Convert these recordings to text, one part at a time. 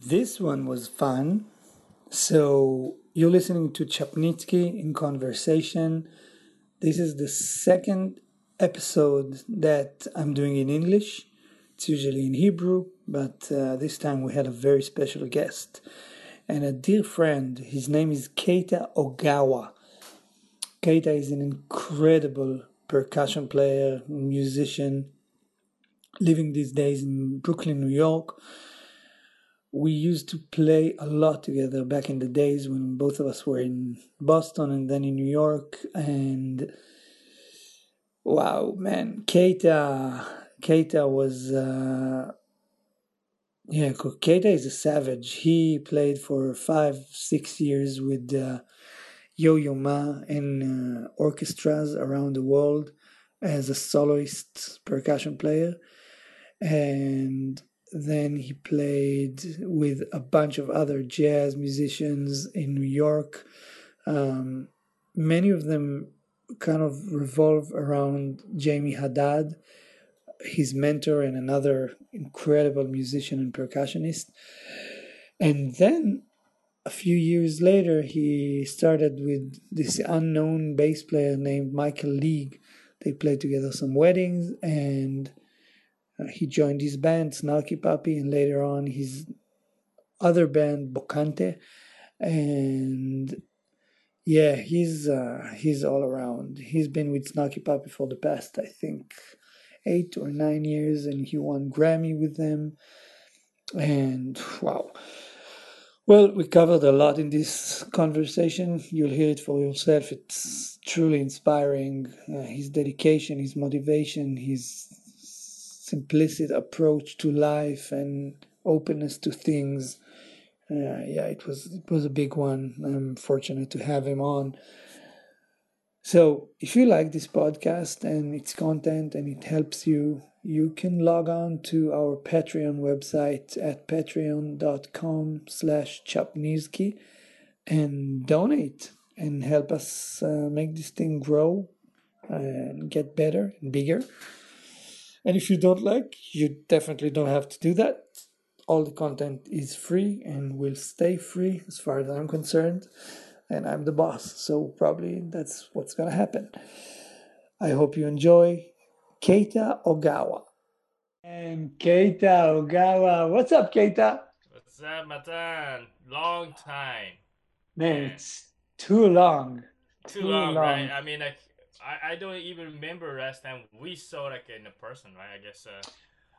This one was fun. So you're listening to Chapnizky in conversation. This is the second episode that I'm doing in English. It's usually in Hebrew, but uh, this time we had a very special guest and a dear friend. His name is Keita Ogawa. Keita is an incredible percussion player, musician, living these days in Brooklyn, New York we used to play a lot together back in the days when both of us were in Boston and then in New York. And wow, man, Keita, Keita was, uh, yeah, Keita is a savage. He played for five, six years with uh, Yo Yo Ma in uh, orchestras around the world as a soloist percussion player. And then he played with a bunch of other jazz musicians in New York. Um, many of them kind of revolve around Jamey Haddad, his mentor and another incredible musician and percussionist. And then a few years later, he started with this unknown bass player named Michael League. They played together some weddings and he joined his band, Snarky Puppy, and later on his other band, Bokanté. And yeah, he's uh, he's all around. He's been with Snarky Puppy for the past, I think, eight or nine years, and he won Grammy with them. And wow. Well, we covered a lot in this conversation. You'll hear it for yourself. It's truly inspiring. Uh, his dedication, his motivation, his simplicity approach to life and openness to things. Uh, yeah, it was it was a big one. I'm fortunate to have him on. So, if you like this podcast and its content and it helps you, you can log on to our Patreon website at patreon.com slash chapnizky and donate and help us uh, make this thing grow and get better and bigger. And if you don't like, you definitely don't have to do that. All the content is free and will stay free as far as I'm concerned. And I'm the boss, so probably that's what's gonna happen. I hope you enjoy Keita Ogawa. And Keita Ogawa. What's up, Keita? What's up, Matan? Long time. Man, it's too long. Too, too long, long, right? I mean, like I, I don't even remember last time we saw like in a person, right? I guess. Uh...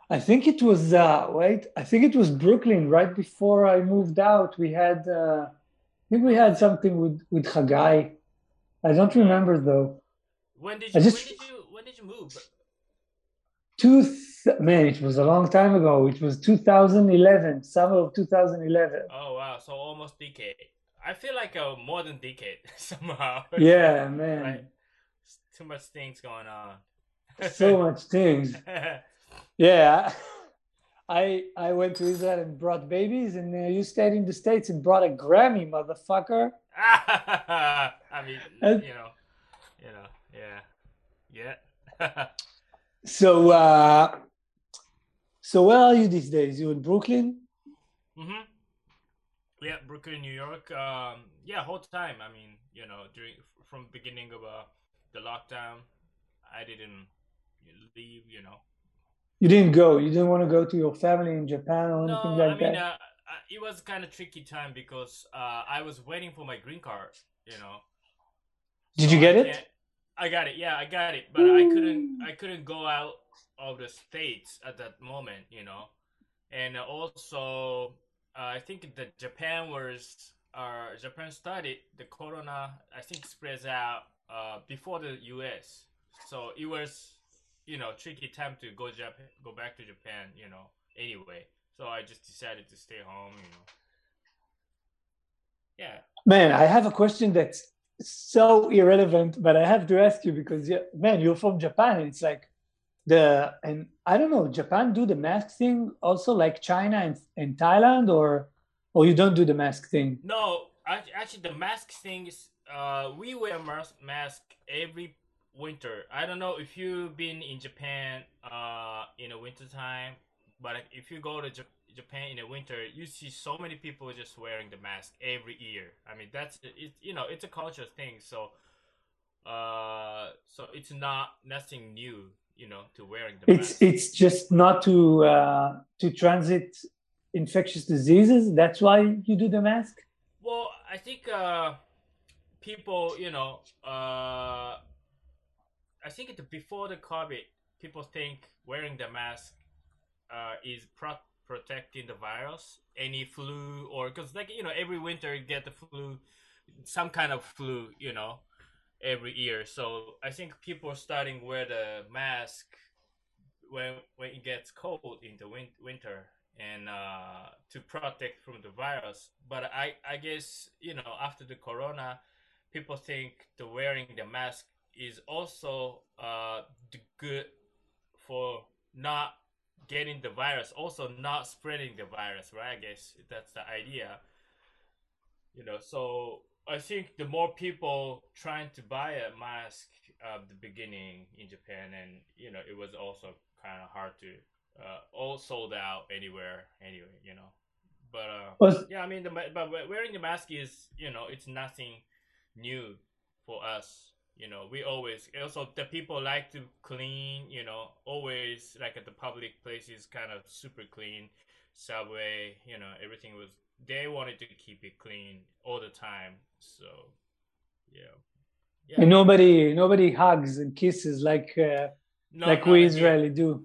I think it was uh wait, I think it was Brooklyn right before I moved out. We had uh I think we had something with with Hagai. I don't remember though. When did you just, when did you when did you move? Two man, it was a long time ago. It was 2011, summer of 2011. Oh wow, so almost decade. I feel like a more than decade somehow. Yeah, man. Right? Too much things going on. so much things. Yeah. I I went to Israel and brought babies, and uh, you stayed in the states and brought a Grammy, motherfucker. I mean, and, you know, you know, yeah, yeah. so, uh, so where are you these days? You in Brooklyn? Mm-hmm. Yeah, Brooklyn, New York. Um, yeah, whole time. I mean, you know, during from beginning of uh, the lockdown, I didn't leave. You know. You didn't go. You didn't want to go to your family in Japan or anything no, like I mean, that. Uh, it was kind of tricky time because uh, I was waiting for my green card. You know. Did so you get I it? I got it. Yeah, I got it, but Ooh. I couldn't. I couldn't go out of the states at that moment. You know, and also uh, I think that Japan was. Uh, Japan started the corona. I think spreads out uh, before the U.S. So it was, you know, tricky time to go Japan, go back to Japan, you know. Anyway, so I just decided to stay home, you know. Yeah. Man, I have a question that's so irrelevant, but I have to ask you because, yeah, man, you're from Japan. And it's like the and I don't know, Japan do the mask thing also like China and, and Thailand, or or you don't do the mask thing? No, actually, the mask thing is uh, we wear mask, mask every winter. I don't know if you've been in Japan uh, in the winter time, but if you go to Japan in the winter, you see so many people just wearing the mask every year. I mean, that's it. You know, it's a culture thing. So, uh, so it's not nothing new. You know, to wearing the it's mask. it's just not to uh, to transit infectious diseases. That's why you do the mask. Well, I think uh, people, you know, uh, I think it, before the COVID, people think wearing the mask uh, is pro- protecting the virus, any flu or because like you know every winter you get the flu, some kind of flu, you know, every year. So I think people starting wear the mask when when it gets cold in the win- winter and uh, to protect from the virus. But I I guess you know after the corona, people think the wearing the mask is also uh, good for not getting the virus, also not spreading the virus, right? I guess that's the idea. You know, so I think the more people trying to buy a mask at the beginning in Japan, and you know, it was also kind of hard to uh, all sold out anywhere anyway, you know. But uh, yeah, I mean, the, but wearing the mask is, you know, it's nothing new for us you know. We always also the people like to clean you know always like at the public places kind of super clean. Subway you know everything was they wanted to keep it clean all the time so yeah, yeah. And nobody nobody hugs and kisses like uh, no, like we israeli do.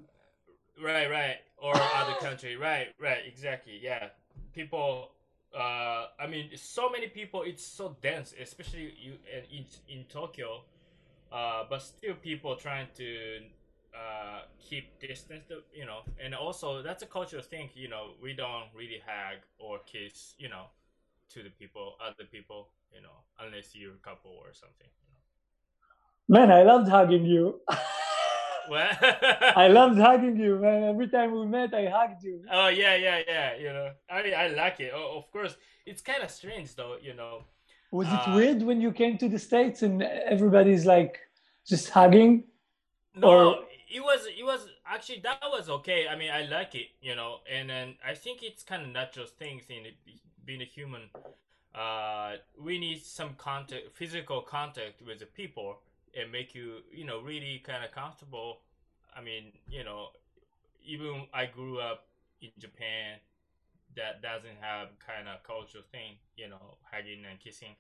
right right. Or other country. Right right exactly yeah. People uh, I mean, so many people. It's so dense, especially you in in Tokyo. Uh, but still, people trying to uh, keep distance. You know, and also that's a cultural thing. You know, we don't really hug or kiss. You know, to the people, other people. You know, unless you're a couple or something. You know. Man, I loved hugging you. What? I loved hugging you, man. Every time we met, I hugged you. Oh yeah, yeah, yeah. You know, I mean, I like it. Oh, of course, it's kind of strange though. You know. Was it uh, weird when you came to the states and everybody's like just hugging? No, or... it was. It was actually that was okay. I mean, I like it. You know, and then I think it's kind of natural things in it, being a human. Uh, we need some contact, physical contact with the people and make you you know really kind of comfortable. I mean you know even i grew up in japan that doesn't have kind of cultural thing you know hugging and kissing.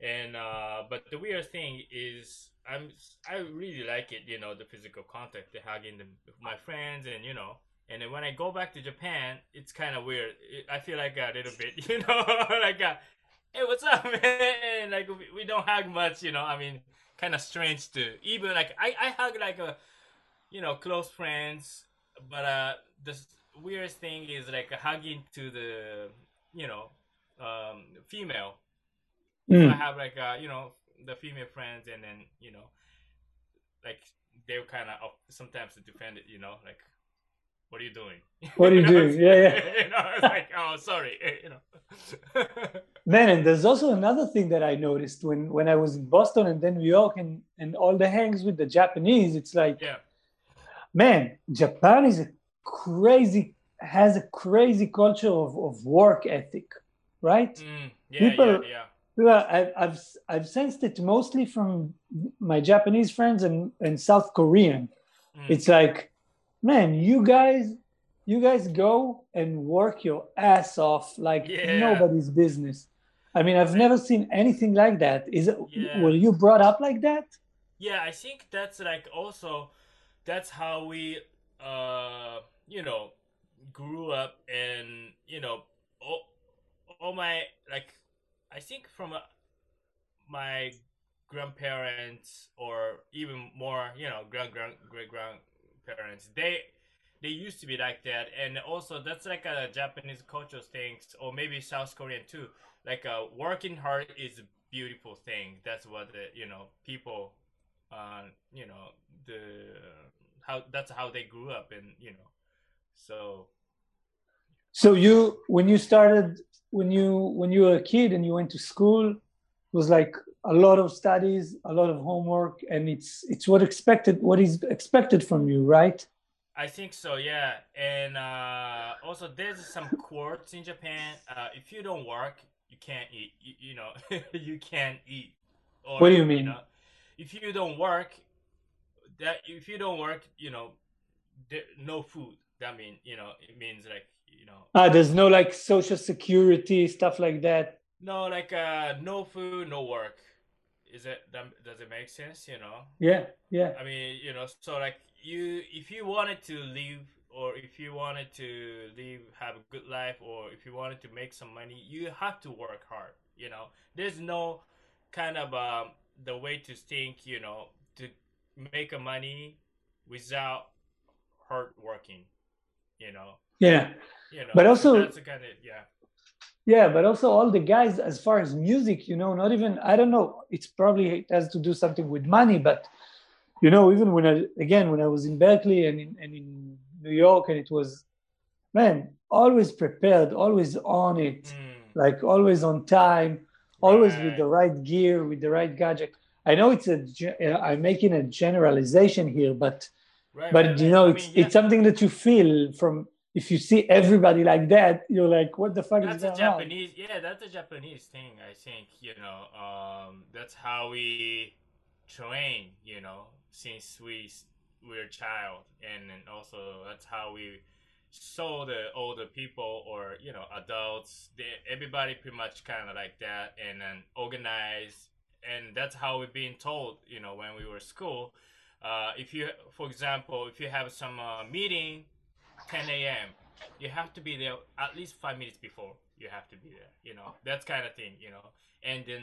And uh but the weird thing is i'm i really like it you know the physical contact the hugging the, my friends and you know. And then when i go back to japan it's kind of weird. It, i feel like a little bit you know like a, hey what's up man? Like we, we don't hug much you know i mean kind of strange to even like I, I hug like a you know close friends but uh the weirdest thing is like hugging to the you know um female mm. i have like uh you know the female friends and then you know like they're kind of sometimes defend it you know like what are you doing? What are you, you know, doing? Yeah, yeah. you know, it's like, oh, sorry, you know. Man, and there's also another thing that I noticed when when I was in Boston and then New York and and all the hangs with the Japanese. It's like, yeah, man, Japan is a crazy has a crazy culture of, of work ethic, right? Mm, yeah, People, yeah, yeah. I, I've I've sensed it mostly from my Japanese friends and, and South Korean. Mm. It's like man, you guys, you guys go and work your ass off like yeah. nobody's business. I mean, I've never seen anything like that. Is it? Yeah. Were you brought up like that? Yeah, I think that's like also that's how we, uh, you know, grew up and you know, all, all my like, I think from uh, my grandparents or even more, you know, grand grand great grand parents. They they used to be like that, and also that's like a Japanese cultural thing, or maybe South Korean too. Like uh, working hard is a beautiful thing. That's what the, you know people, uh, you know the how that's how they grew up, and you know, so. So you when you started when you when you were a kid and you went to school, was like a lot of studies, a lot of homework, and it's it's what expected what is expected from you, right? I think so, yeah. And uh, also, there's some quotes in Japan. Uh, if you don't work, you can't eat. You, you know, you can't eat. Or, what do you mean? You know, if you don't work, that if you don't work, you know, there, no food. That mean you know it means like you know. Ah, there's no like social security stuff like that. No, like uh, no food, no work. Is it does it make sense? You know. Yeah, yeah. I mean, you know, so like you, if you wanted to live, or if you wanted to live, have a good life, or if you wanted to make some money, you have to work hard. You know, there's no kind of um, the way to think. You know, to make a money without hard working. You know. Yeah. You know, but also that's kind of yeah. Yeah, but also all the guys, as far as music, you know, not even I don't know. It's probably it has to do something with money, but you know, even when I again when I was in berklee and in and in New York, and it was, man, always prepared, always on it, mm. like always on time, always right. with the right gear, with the right gadget. I know it's a I'm making a generalization here, but right, but right, you know, it's mean, yeah. it's something that you feel from if you see everybody like that, you're like, what the fuck that's is going a Japanese, on? Yeah, that's a Japanese thing. I think you know, um, that's how we train. You know, since we we're a child, and, and also that's how we saw the older people or you know adults. They, everybody pretty much kind of like that, and then organize, and that's how we've been told. You know, when we were school. Uh, if you, for example, if you have some uh, meeting 10 a.m. You have to be there at least five minutes before. You have to be there. You know that's kind of thing. You know, and then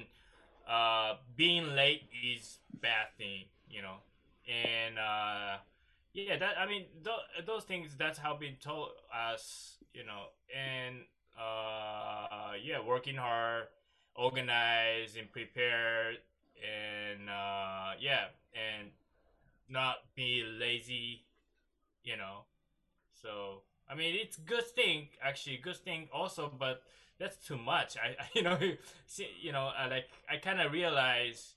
uh, being late is bad thing. You know, and uh, yeah, that I mean th- those things. That's how been told us. You know, and uh, yeah, working hard, organized, and prepared, and uh, yeah, and not be lazy. You know, so I mean, it's good thing actually, good thing also, but that's too much. I, I you know, see, you know, I like I kind of realize,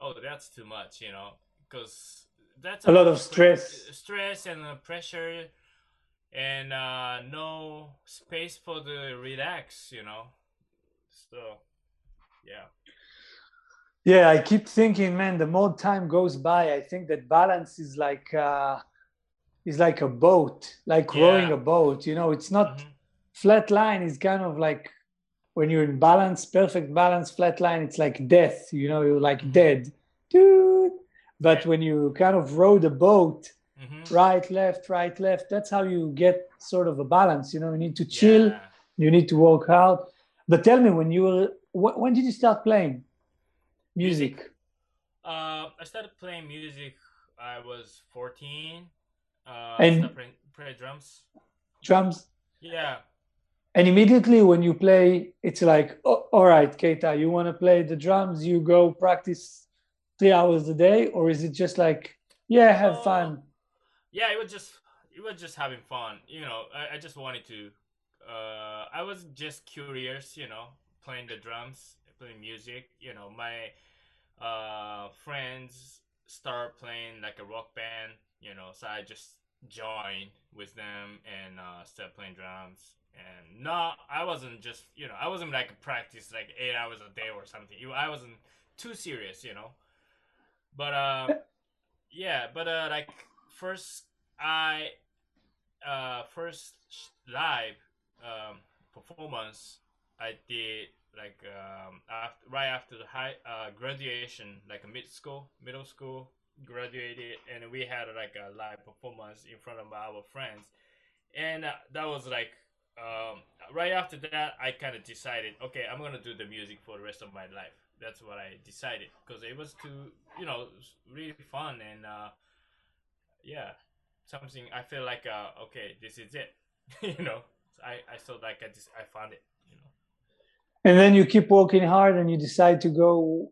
oh, that's too much, you know, because that's a, a lot of stress, stress and pressure, and uh, no space for the relax, you know. So, yeah. Yeah, I keep thinking, man, the more time goes by, I think that balance is like uh, is like a boat, like yeah. rowing a boat. You know, it's not mm-hmm. flat line. Is kind of like when you're in balance, perfect balance, flat line. It's like death. You know, you're like mm-hmm. dead, dude. But when you kind of row the boat, mm-hmm. right, left, right, left. That's how you get sort of a balance. You know, you need to chill. Yeah. You need to work out. But tell me, when you were, when did you start playing music? Uh, I started playing music. I was 14 uh, and play, play drums. Drums. Yeah. And immediately when you play, it's like, oh, all right, Keita, you want to play the drums? You go practice three hours a day, or is it just like, yeah, have uh, fun? Yeah, it was just it was just having fun. You know, I, I just wanted to. Uh, I was just curious. You know, playing the drums, playing music. You know, my uh, friends start playing like a rock band you know, so I just joined with them and uh, started playing drums. And no, I wasn't just, you know, I wasn't like practice like eight hours a day or something. I wasn't too serious, you know. But uh, yeah, but uh, like first I uh first live um performance I did like um after, right after the high uh graduation like a mid school middle school graduated and we had like a live performance in front of our friends. And uh, that was like um, right after that i kind of decided okay i'm gonna do the music for the rest of my life. That's what i decided because it was too you know really fun and uh, yeah something i feel like uh, okay this is it you know? I i felt like i just i found it you know? And then you keep working hard and you decide to go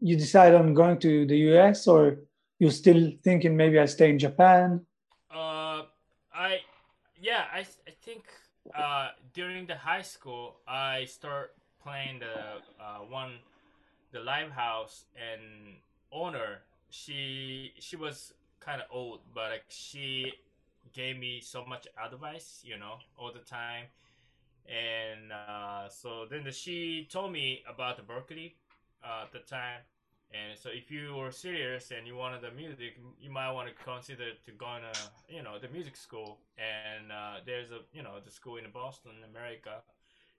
you decide on going to the us or you still thinking maybe I stay in Japan? Uh, I yeah, I I think uh during the high school I start playing the uh one the live house and owner she she was kind of old but like she gave me so much advice, you know, all the time. And uh, so then the, she told me about the Berklee uh, at the time. And so if you were serious and you wanted the music, you might want to consider to go to, you know, the music school. And uh, there's a, you know, the school in Boston, America,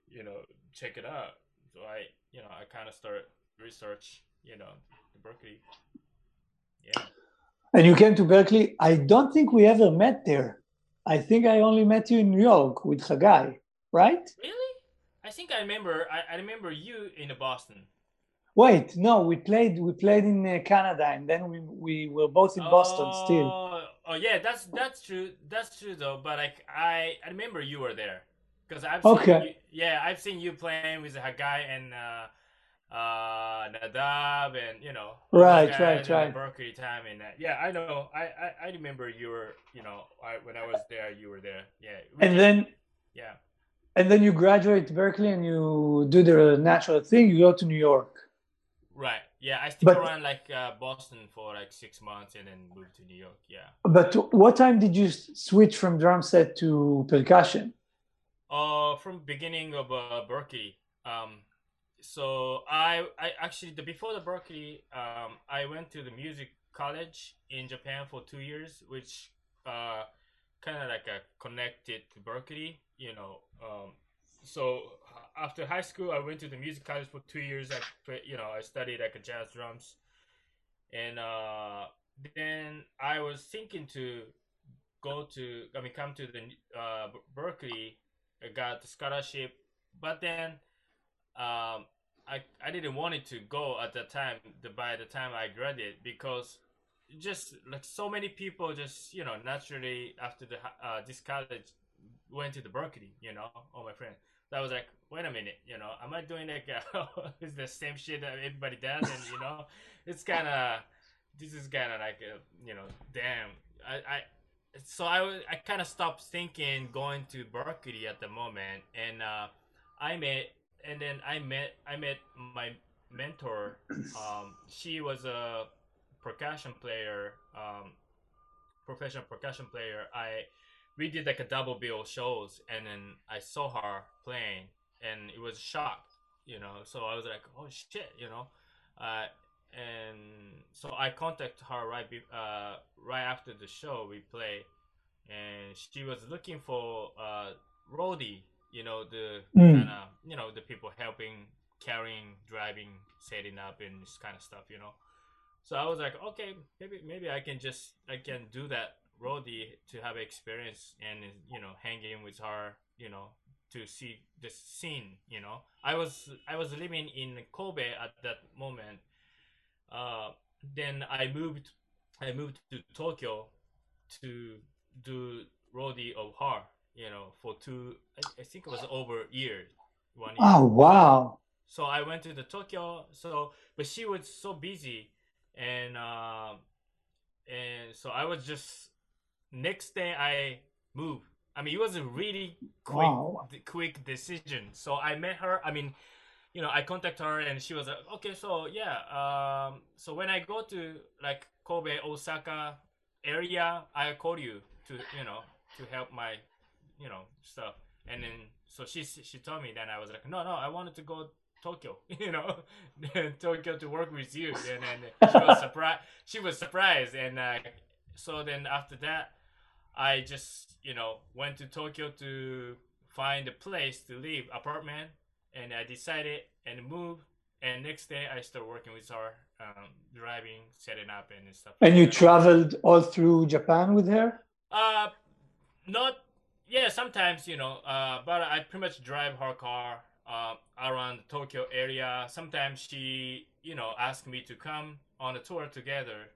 you know, check it out. So I, you know, I kind of start research, you know, the Berklee. Yeah. And you came to Berklee. I don't think we ever met there. I think I only met you in New York with Hagai, right? Really? I think I remember. I, I remember you in Boston. Wait, no, we played. We played in uh, Canada, and then we we were both in Boston oh, still. Oh yeah, that's that's true. That's true though. But like I, I remember you were there because I've okay. You, yeah, I've seen you playing with Hagai and. Uh, uh Nadav and you know right right right Berklee time and that yeah I know I, I I remember you were you know I when I was there you were there yeah and then yeah and then you graduate Berklee and you do the natural thing you go to New York right. Yeah I stick but, around like uh, Boston for like six months and then moved to New York yeah. But what time did you switch from drum set to percussion? Uh from beginning of uh, Berklee um so I I actually the before the Berklee um, I went to the music college in Japan for two years, which uh, kind of like a connected to Berklee, you know. Um, so after high school, I went to the music college for two years. I you know I studied like a jazz drums, and uh, then I was thinking to go to I mean come to the uh, Berklee. I got the scholarship, but then um, I I didn't want it to go at that time. The, by the time I graduated, because just like so many people, just you know, naturally after the uh, this college went to the Berklee. You know, all my friends. That was like, wait a minute, you know, am I doing like uh, is the same shit that everybody does? And you know, it's kind of this is kind of like a, you know, damn. I I so I I kind of stopped thinking going to Berklee at the moment, and uh, I met and then I met I met my mentor. Um, she was a percussion player, um, professional percussion player. I we did like a double bill shows, and then I saw her playing, and it was shocked, you know. So I was like, oh shit, you know. Uh, and so I contacted her right be, uh, right after the show we play, and she was looking for uh, roadie you know the mm. kind of you know the people helping carrying driving setting up and this kind of stuff you know so i was like okay maybe maybe i can just i can do that roadie to have experience and you know hanging with her you know to see the scene you know i was i was living in kobe at that moment uh then i moved i moved to tokyo to do roadie of her you know, for two, I, I think it was over a year, one year. Oh, wow. So I went to the Tokyo. So, but she was so busy, and uh, and so I was just next day I move. I mean, it was a really quick wow. quick decision. So I met her. I mean, you know, I contacted her, and she was like, "Okay, so yeah, um, so when I go to like Kobe, Osaka area, I call you to you know to help my you know stuff and then so she she told me then i was like no no i wanted to go tokyo you know tokyo to work with you and then she was surprised she was surprised and uh, so then after that i just you know went to tokyo to find a place to live apartment and i decided and moved and next day i started working with her um, driving setting up and stuff and like you that. traveled all through japan with her uh not yeah, sometimes you know, uh, but I pretty much drive her car uh, around the Tokyo area. Sometimes she, you know, asked me to come on a tour together.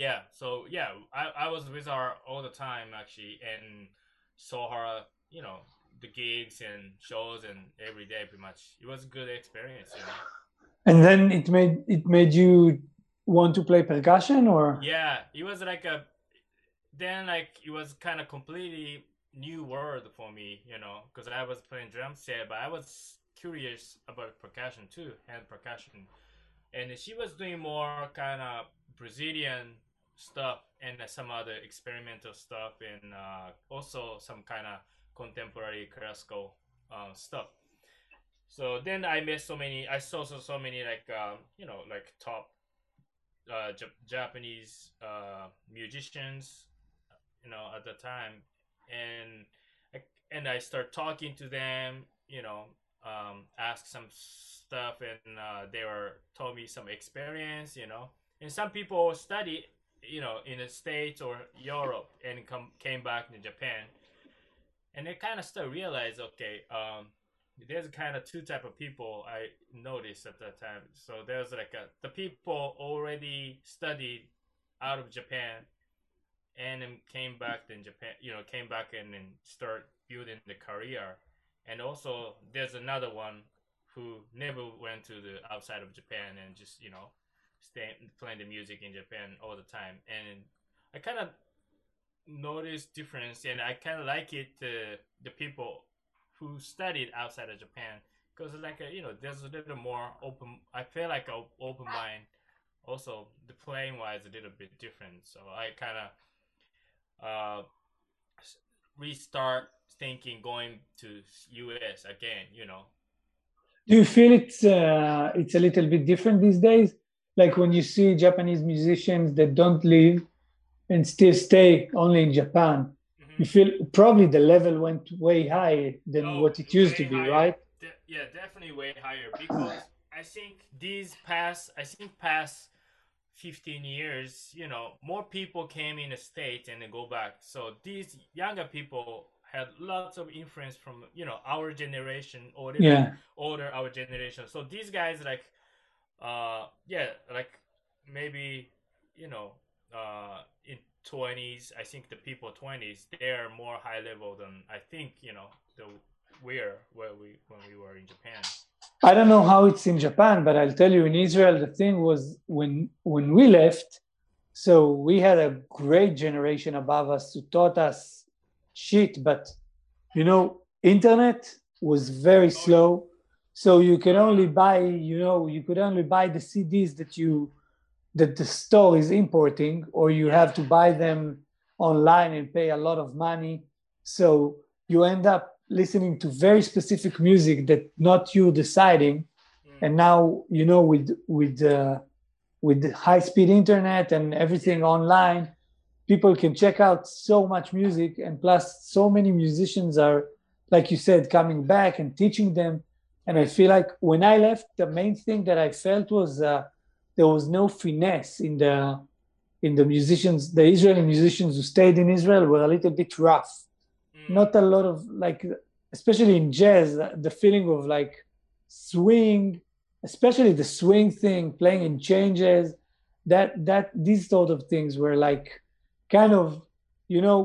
Yeah, so yeah, I, I was with her all the time actually, and saw her, you know, the gigs and shows and every day pretty much. It was a good experience, you know. And then it made it made you want to play percussion, or yeah, it was like a then like it was kind of completely new world for me, you know, because I was playing drum set, but I was curious about percussion too, hand percussion. And she was doing more kind of Brazilian stuff and some other experimental stuff and uh, also some kind of contemporary classical uh, stuff. So then I met so many. I saw so so many like um, you know like top uh, J- Japanese uh, musicians, you know, at the time, and and I start talking to them, you know, um, ask some stuff, and uh, they were told me some experience, you know, and some people study, you know, in the states or Europe and come came back to Japan, and they kind of still realize, okay, um, there's kind of two type of people I noticed at that time. So there's like a, the people already studied out of Japan and then came back in Japan, you know, came back and then start building the career. And also there's another one who never went to the outside of Japan and just, you know, stay playing the music in Japan all the time. And I kind of noticed difference and I kind of like it uh, the people who studied outside of Japan because like a, you know there's a little more open. I feel like a open mind. Also, the playing wise a little bit different, so I kind of uh, restart thinking going to US again. You know. Do you feel it's uh, it's a little bit different these days? Like when you see Japanese musicians that don't leave and still stay only in Japan, mm-hmm. you feel probably the level went way higher than oh, what it used to be, higher. right? De- yeah, definitely way higher because I think these past, I think past 15 years, you know, more people came in the state and they go back. So these younger people had lots of influence from, you know, our generation or yeah. older our generation. So these guys like, uh, yeah, like maybe, you know, uh, in 20s i think the people 20s they're more high level than i think you know the we're where we when we were in japan. I don't know how it's in japan but i'll tell you in israel the thing was when when we left so we had a great generation above us who taught us shit but you know internet was very oh, slow so you can only buy you know you could only buy the cds that you that the store is importing or you have to buy them online and pay a lot of money. So you end up listening to very specific music that not you deciding. Mm. and now you know with with uh, with high speed internet and everything online people can check out so much music and plus so many musicians are like you said coming back and teaching them and i feel like when i left the main thing that i felt was uh, there was no finesse in the in the musicians the israeli musicians who stayed in israel were a little bit rough mm. not a lot of like especially in jazz the feeling of like swing especially the swing thing playing in changes that that these sort of things were like kind of you know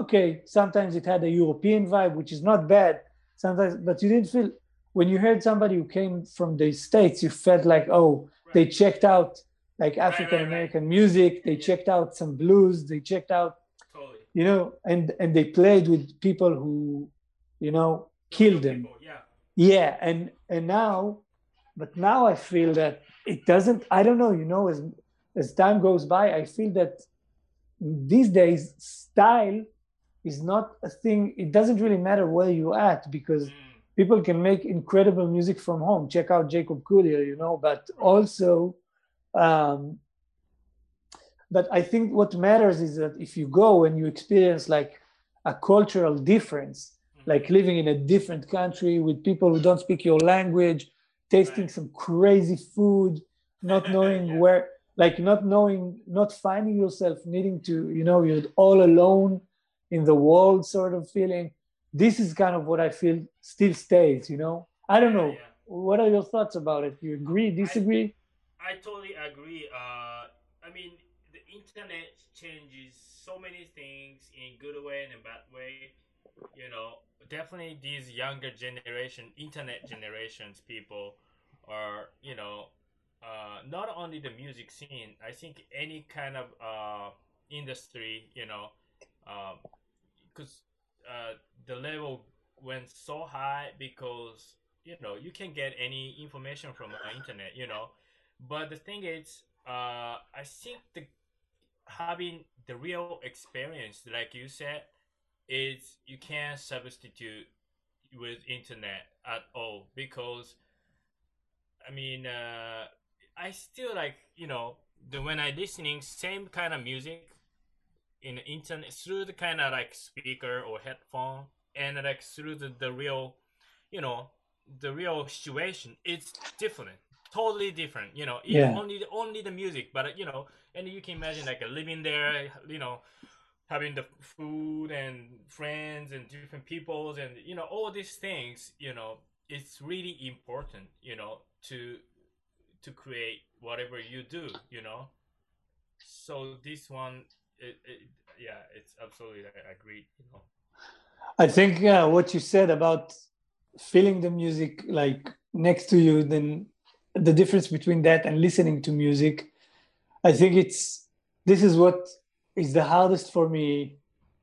okay sometimes it had a european vibe which is not bad sometimes but you didn't feel when you heard somebody who came from the states you felt like oh they checked out like African American right, right, music. They checked out some blues. They checked out, totally. you know, and and they played with people who, you know, killed them. People, yeah. Yeah, and and now, but now I feel that it doesn't. I don't know. You know, as as time goes by, I feel that these days style is not a thing. It doesn't really matter where you're at because. Mm people can make incredible music from home. Check out Jacob Collier, you know, but also, um, but I think what matters is that if you go and you experience like a cultural difference, mm-hmm. like living in a different country with people who don't speak your language, tasting some crazy food, not knowing yeah. where, like not knowing, not finding yourself needing to, you know, you're all alone in the world sort of feeling this is kind of what I feel still stays, you know? I don't know. Yeah. What are your thoughts about it? You agree, disagree? I, I totally agree. Uh, I mean, the internet changes so many things in good way and in bad way. You know, definitely these younger generation, internet generations people are, you know, uh, not only the music scene, I think any kind of uh, industry, you know, because um, uh, the level went so high because you know you can get any information from the internet you know. But the thing is uh i think the having the real experience, like you said, is you can't substitute with internet at all because I mean uh, I still like you know the when I listening same kind of music in the internet through the kind of like speaker or headphone and like through the, the real you know the real situation it's different totally different you know Yeah. only the, only the music but you know and you can imagine like living there you know having the food and friends and different peoples and you know all these things you know it's really important you know to to create whatever you do you know so this one it, it yeah it's absolutely i agree you know. I think yeah, what you said about feeling the music like next to you, then the difference between that and listening to music, I think it's this is what is the hardest for me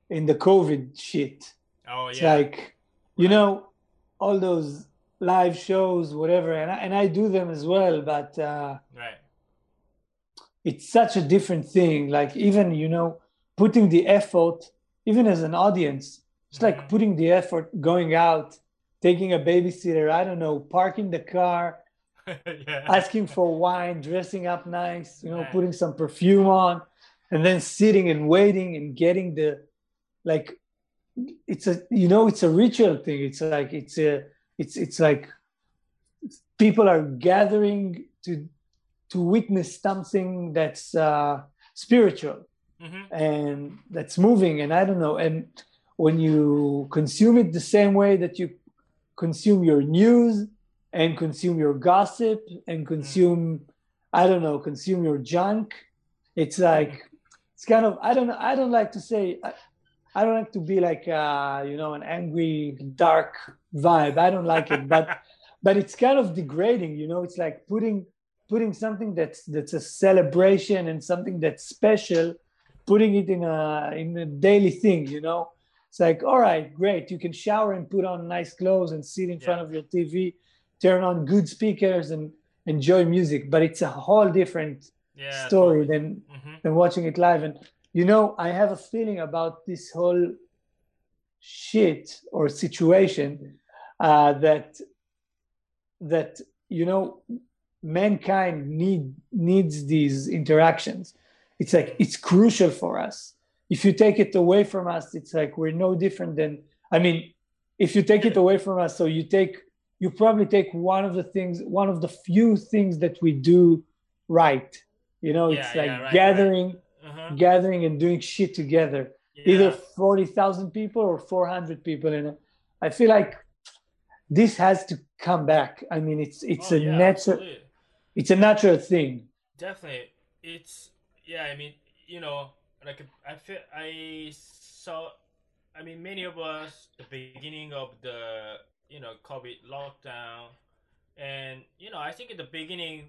in the COVID shit. oh It's yeah. like, you know, all those live shows, whatever, and I, and I do them as well, but uh, right it's such a different thing. Like even you know, putting the effort, even as an audience, it's like Mhm. putting the effort, going out, taking a babysitter. I don't know, parking the car, yeah asking for wine, dressing up nice, you know, Right. putting some perfume on, and then sitting and waiting and getting the like it's a you know it's a ritual thing. It's like it's a it's it's like people are gathering to to witness something that's uh, spiritual hmm and that's moving and i don't know. And when you consume it the same way that you consume your news and consume your gossip and consume i don't know consume your junk it's like it's kind of i don't know, i don't like to say i, I don't like to be like uh, you know an angry dark vibe. I don't like it but but it's kind of degrading you know? It's like putting putting something that's that's a celebration and something that's special putting it in a in a daily thing you know? It's like all right great. You can shower and put on nice clothes and sit in front of your tv turn on good speakers and enjoy music but it's a whole different yeah story than hmm than watching it live. And you know i have a feeling about this whole shit or situation uh, that that you know mankind need needs these interactions it's like it's crucial for us if you take it away from us it's like we're no different than i mean if you take it away from us so you take you probably take one of the things one of the few things that we do right you know it's Yeah, like yeah, right, gathering uh-huh. gathering and doing shit together yeah. either 40,000 people or 400 people and i feel like this has to come back i mean it's it's Oh, a natural absolutely. It's a natural thing. Definitely. It's yeah i mean you know like i feel i saw i mean many of us the beginning of the you know covid lockdown and you know i think at the beginning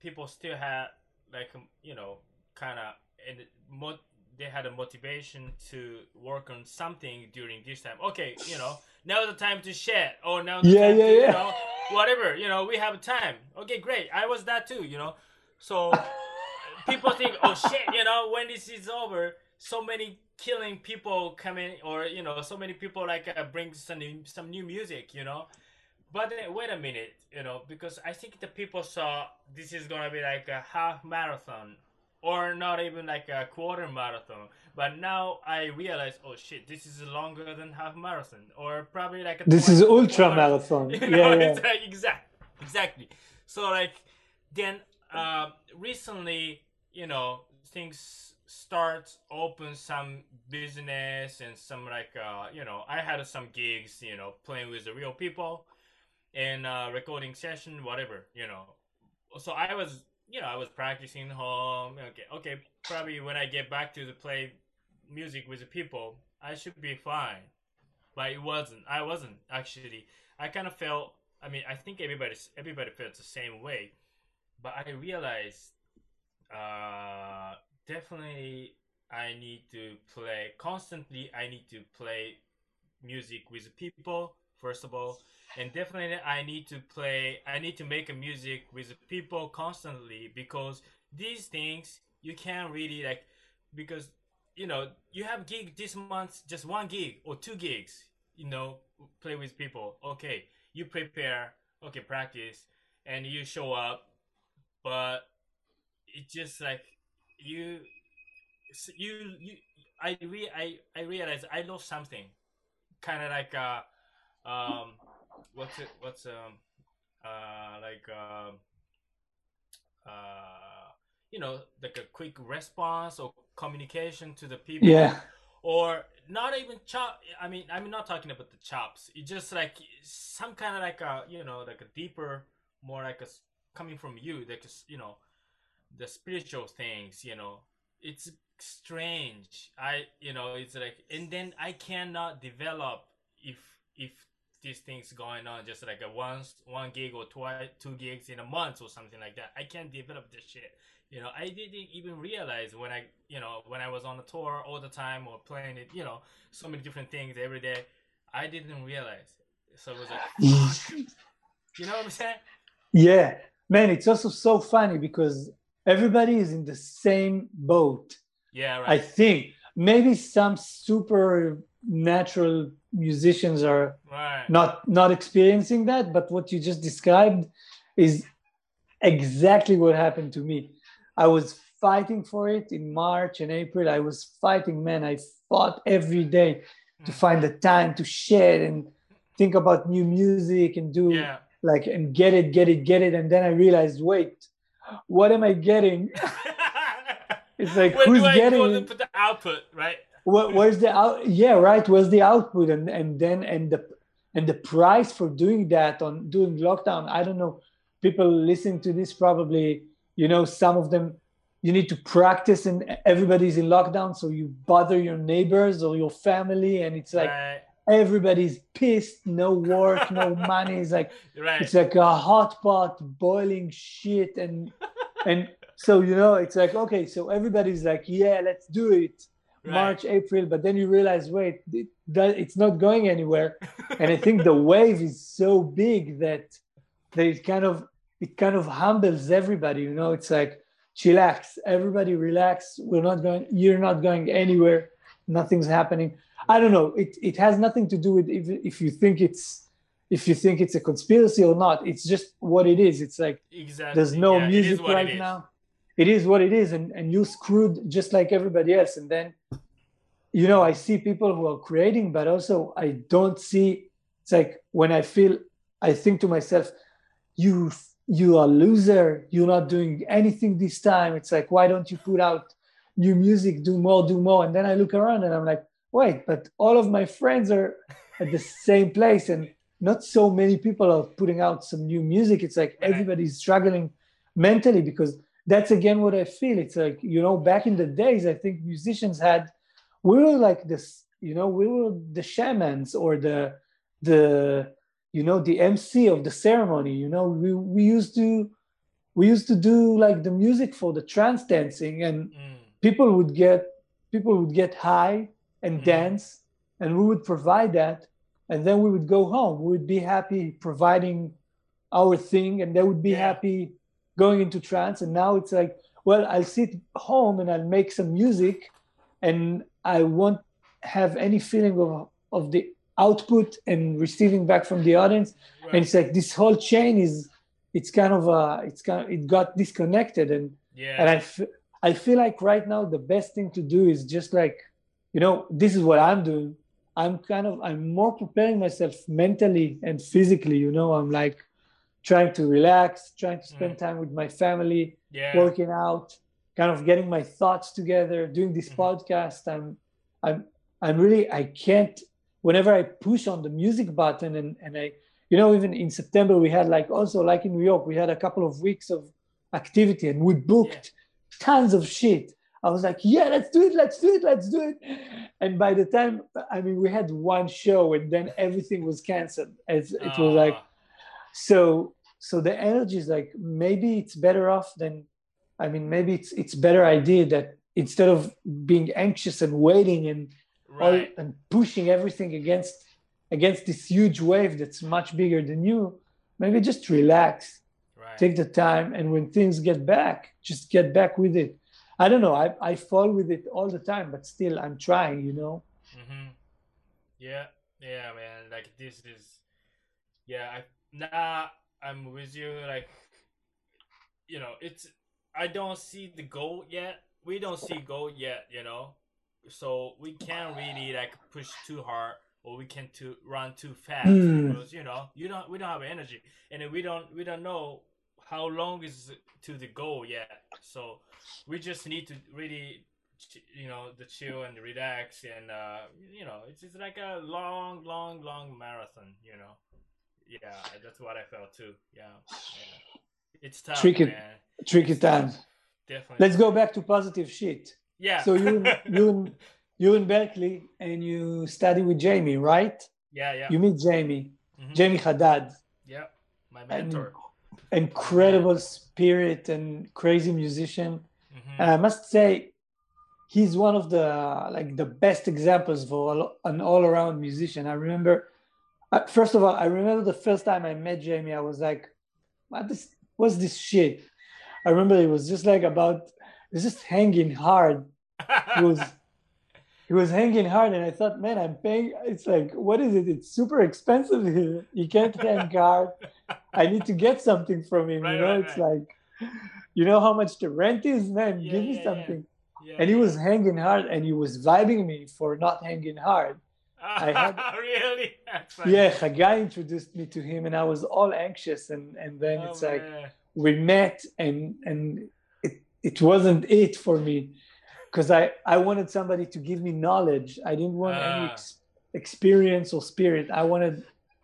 people still had like um, you know kind of and mo- they had a motivation to work on something during this time. Okay you know now's the time to share. Or now the Yeah, time yeah, to, yeah. you know whatever you know we have a time. Okay great. I was that too you know. So people think oh shit you know when this is over so many killing people coming or you know so many people like uh, bring some new, some new music you know. But then, wait a minute you know because i think the people saw this is gonna be like a half marathon or not even like a quarter marathon but now i realize oh shit this is longer than half marathon or probably like a this is ultra marathon you yeah know, yeah it's like exact, exactly. So like, then uh, recently, you know, things start open some business and some like, uh, you know, I had some gigs, you know, playing with the real people, and uh, recording session, whatever, you know. So I was, you know, I was practicing home. Okay, okay, probably when I get back to the play music with the people, I should be fine but it wasn't. I wasn't actually. I kind of felt. I mean, I think everybody everybody felt the same way, but I realized uh, definitely I need to play constantly. I need to play music with people first of all, and definitely I need to play. I need to make a music with people constantly because these things you can't really like because you know you have gig this month, just one gig or two gigs. You know, play with people. Okay, you prepare. Okay, practice, and you show up, but it's just like you, you, you. I re I I realize I lost something, kind of like uh, um, what's it? What's um, uh, like um, uh, you know, like a quick response or communication to the people. Yeah. Or not even chop. I mean, I'm not talking about the chops. It's just like some kind of like a, you know, like a deeper, more like a coming from you, like a, you know, the spiritual things. You know, it's strange. I, you know, it's like, and then I cannot develop if if these things going on just like a once one gig or twice two gigs in a month or something like that. I can't develop this shit. You know, I didn't even realize when I you know when I was on the tour all the time or playing it, you know, so many different things every day. I didn't realize. So it was like, you know what I'm saying? Yeah, man, it's also so funny because everybody is in the same boat. Yeah, right. I think maybe some super natural musicians are right. not not experiencing that but what you just described is exactly what happened to me i was fighting for it in march and april i was fighting man i fought every day to Hmm. find the time to share and think about new music and do Yeah. like and get it get it get it and then i realized wait what am i getting it's like Where who's do I getting go it? to put the output, right? Where, where's the out yeah right where's the output and and then and the and the price for doing that on doing lockdown i don't know people listening to this probably you know some of them you need to practice and everybody's in lockdown so you bother your neighbors or your family and it's like right. everybody's pissed no work no money it's like Right. it's like a hot pot boiling shit and and so you know it's like okay so everybody's like yeah let's do it Right. march april but then you realize wait it, it's not going anywhere and i think the wave is so big that that it kind of it kind of humbles everybody you know it's like chillax everybody relax we're not going you're not going anywhere nothing's happening i don't know it it has nothing to do with if, if you think it's if you think it's a conspiracy or not it's just what it is it's like exactly. there's no Yeah, music right now it is what it is and, and you're screwed just like everybody else. And then you know i see people who are creating but also i don't see it's like when i feel i think to myself you you are a loser. You're not doing anything this time. It's like why don't you put out new music do more do more? And then i look around and i'm like wait but all of my friends are at the same place and not so many people are putting out some new music. It's like everybody's struggling mentally because that's again what i feel it's like you know back in the days i think musicians had we were like this you know we were the shamans or the the you know the mc of the ceremony you know we, we used to we used to do like the music for the trance dancing and Mm. people would get people would get high and Mhm. dance and we would provide that and then we would go home we would be happy providing our thing and they would be Yeah. happy going into trance and now it's like well i'll sit home and i'll make some music and i won't have any feeling of of the output and receiving back from the audience Right. and it's like this whole chain is it's kind of uh it's kind of, it got disconnected and yeah. and I, f- I feel like right now the best thing to do is just like you know this is what i'm doing i'm kind of i'm more preparing myself mentally and physically you know i'm like trying to relax trying to spend time with my family yeah. working out kind of getting my thoughts together doing this Mhm. podcast. I'm i'm i'm really i can't whenever i push on the music button and and i you know even in september we had like also like in new york we had a couple of weeks of activity and we booked tons of shit. I was like yeah let's do it let's do it let's do it. And by the time i mean we had one show and then everything was canceled. As it was like Ah, so so the energy is like maybe it's better off than i mean maybe it's it's better idea that instead of being anxious and waiting and all, right. and pushing everything against against this huge wave that's much bigger than you maybe just relax Right. take the time and when things get back just get back with it I don't know. I I fall with it all the time, but still, I'm trying. You know. Mm-hmm. Yeah, yeah, man. Like this is, yeah. I nah, I'm with you. Like, you know, it's. I don't see the goal yet. We don't see goal yet. You know, so we can't really like push too hard or we can to run too fast Hmm. because you know you don't we don't have energy and we don't we don't know how long is to the goal yet so we just need to really you know the chill and relax and uh you know it's just like a long long long marathon you know yeah that's what i felt too yeah, yeah. it's tough Tricky- man Tricky It's time. tough. definitely Let's go back to positive shit. yeah So you you in- you in Berklee and you study with Jamey, right? yeah yeah You meet Jamey, Mhm. Jamey Haddad, yeah my mentor incredible spirit and crazy musician. Mhm. And I must say, he's one of the like the best examples for an all-around musician. I remember, first of all, I remember the first time I met Jamey. I was like, "What this? What's this shit?" I remember it was just like about, it was just hanging hard. He was, he was hanging hard, and I thought, man, I'm paying. It's like, what is it? It's super expensive here. You can't hang hard. I need to get something from him. Right, you know, right, it's right. like, you know how much the rent is, man. Yeah, Give me yeah, something. Yeah, And he was hanging hard, and he was vibing me for not hanging hard. I had- really. Yeah, Hagai introduced me to him, and I was all anxious. And and then Oh, it's like we met, and and it it wasn't it for me, because I I wanted somebody to give me knowledge. I didn't want any Ah. ex- experience or spirit. I wanted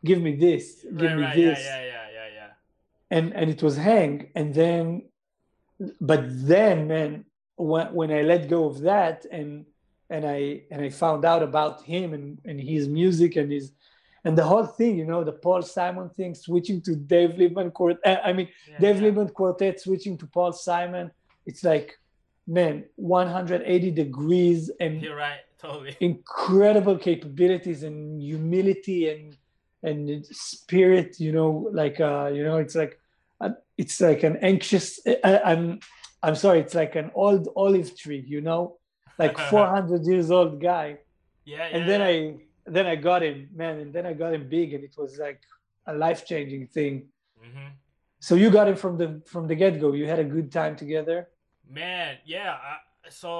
give me this, give right, me right, this. Yeah, yeah, yeah, yeah, yeah. and and it was hang and then but then man when when i let go of that and and i and i found out about him and and his music and his and the whole thing you know the paul simon thing switching to dave liebman quartet i mean yeah dave yeah. liebman quartet switching to paul simon it's like man 180 degrees and You're right. Totally. incredible capabilities and humility and and spirit you know like uh you know it's like uh, it's like an anxious uh, i'm i'm sorry it's like an old olive tree you know like 400 years old guy Yeah, yeah. and then i then i got him man and then i got him big and it was like a life-changing thing Mhm. so you got him from the from the get-go you had a good time together Man, yeah. I, so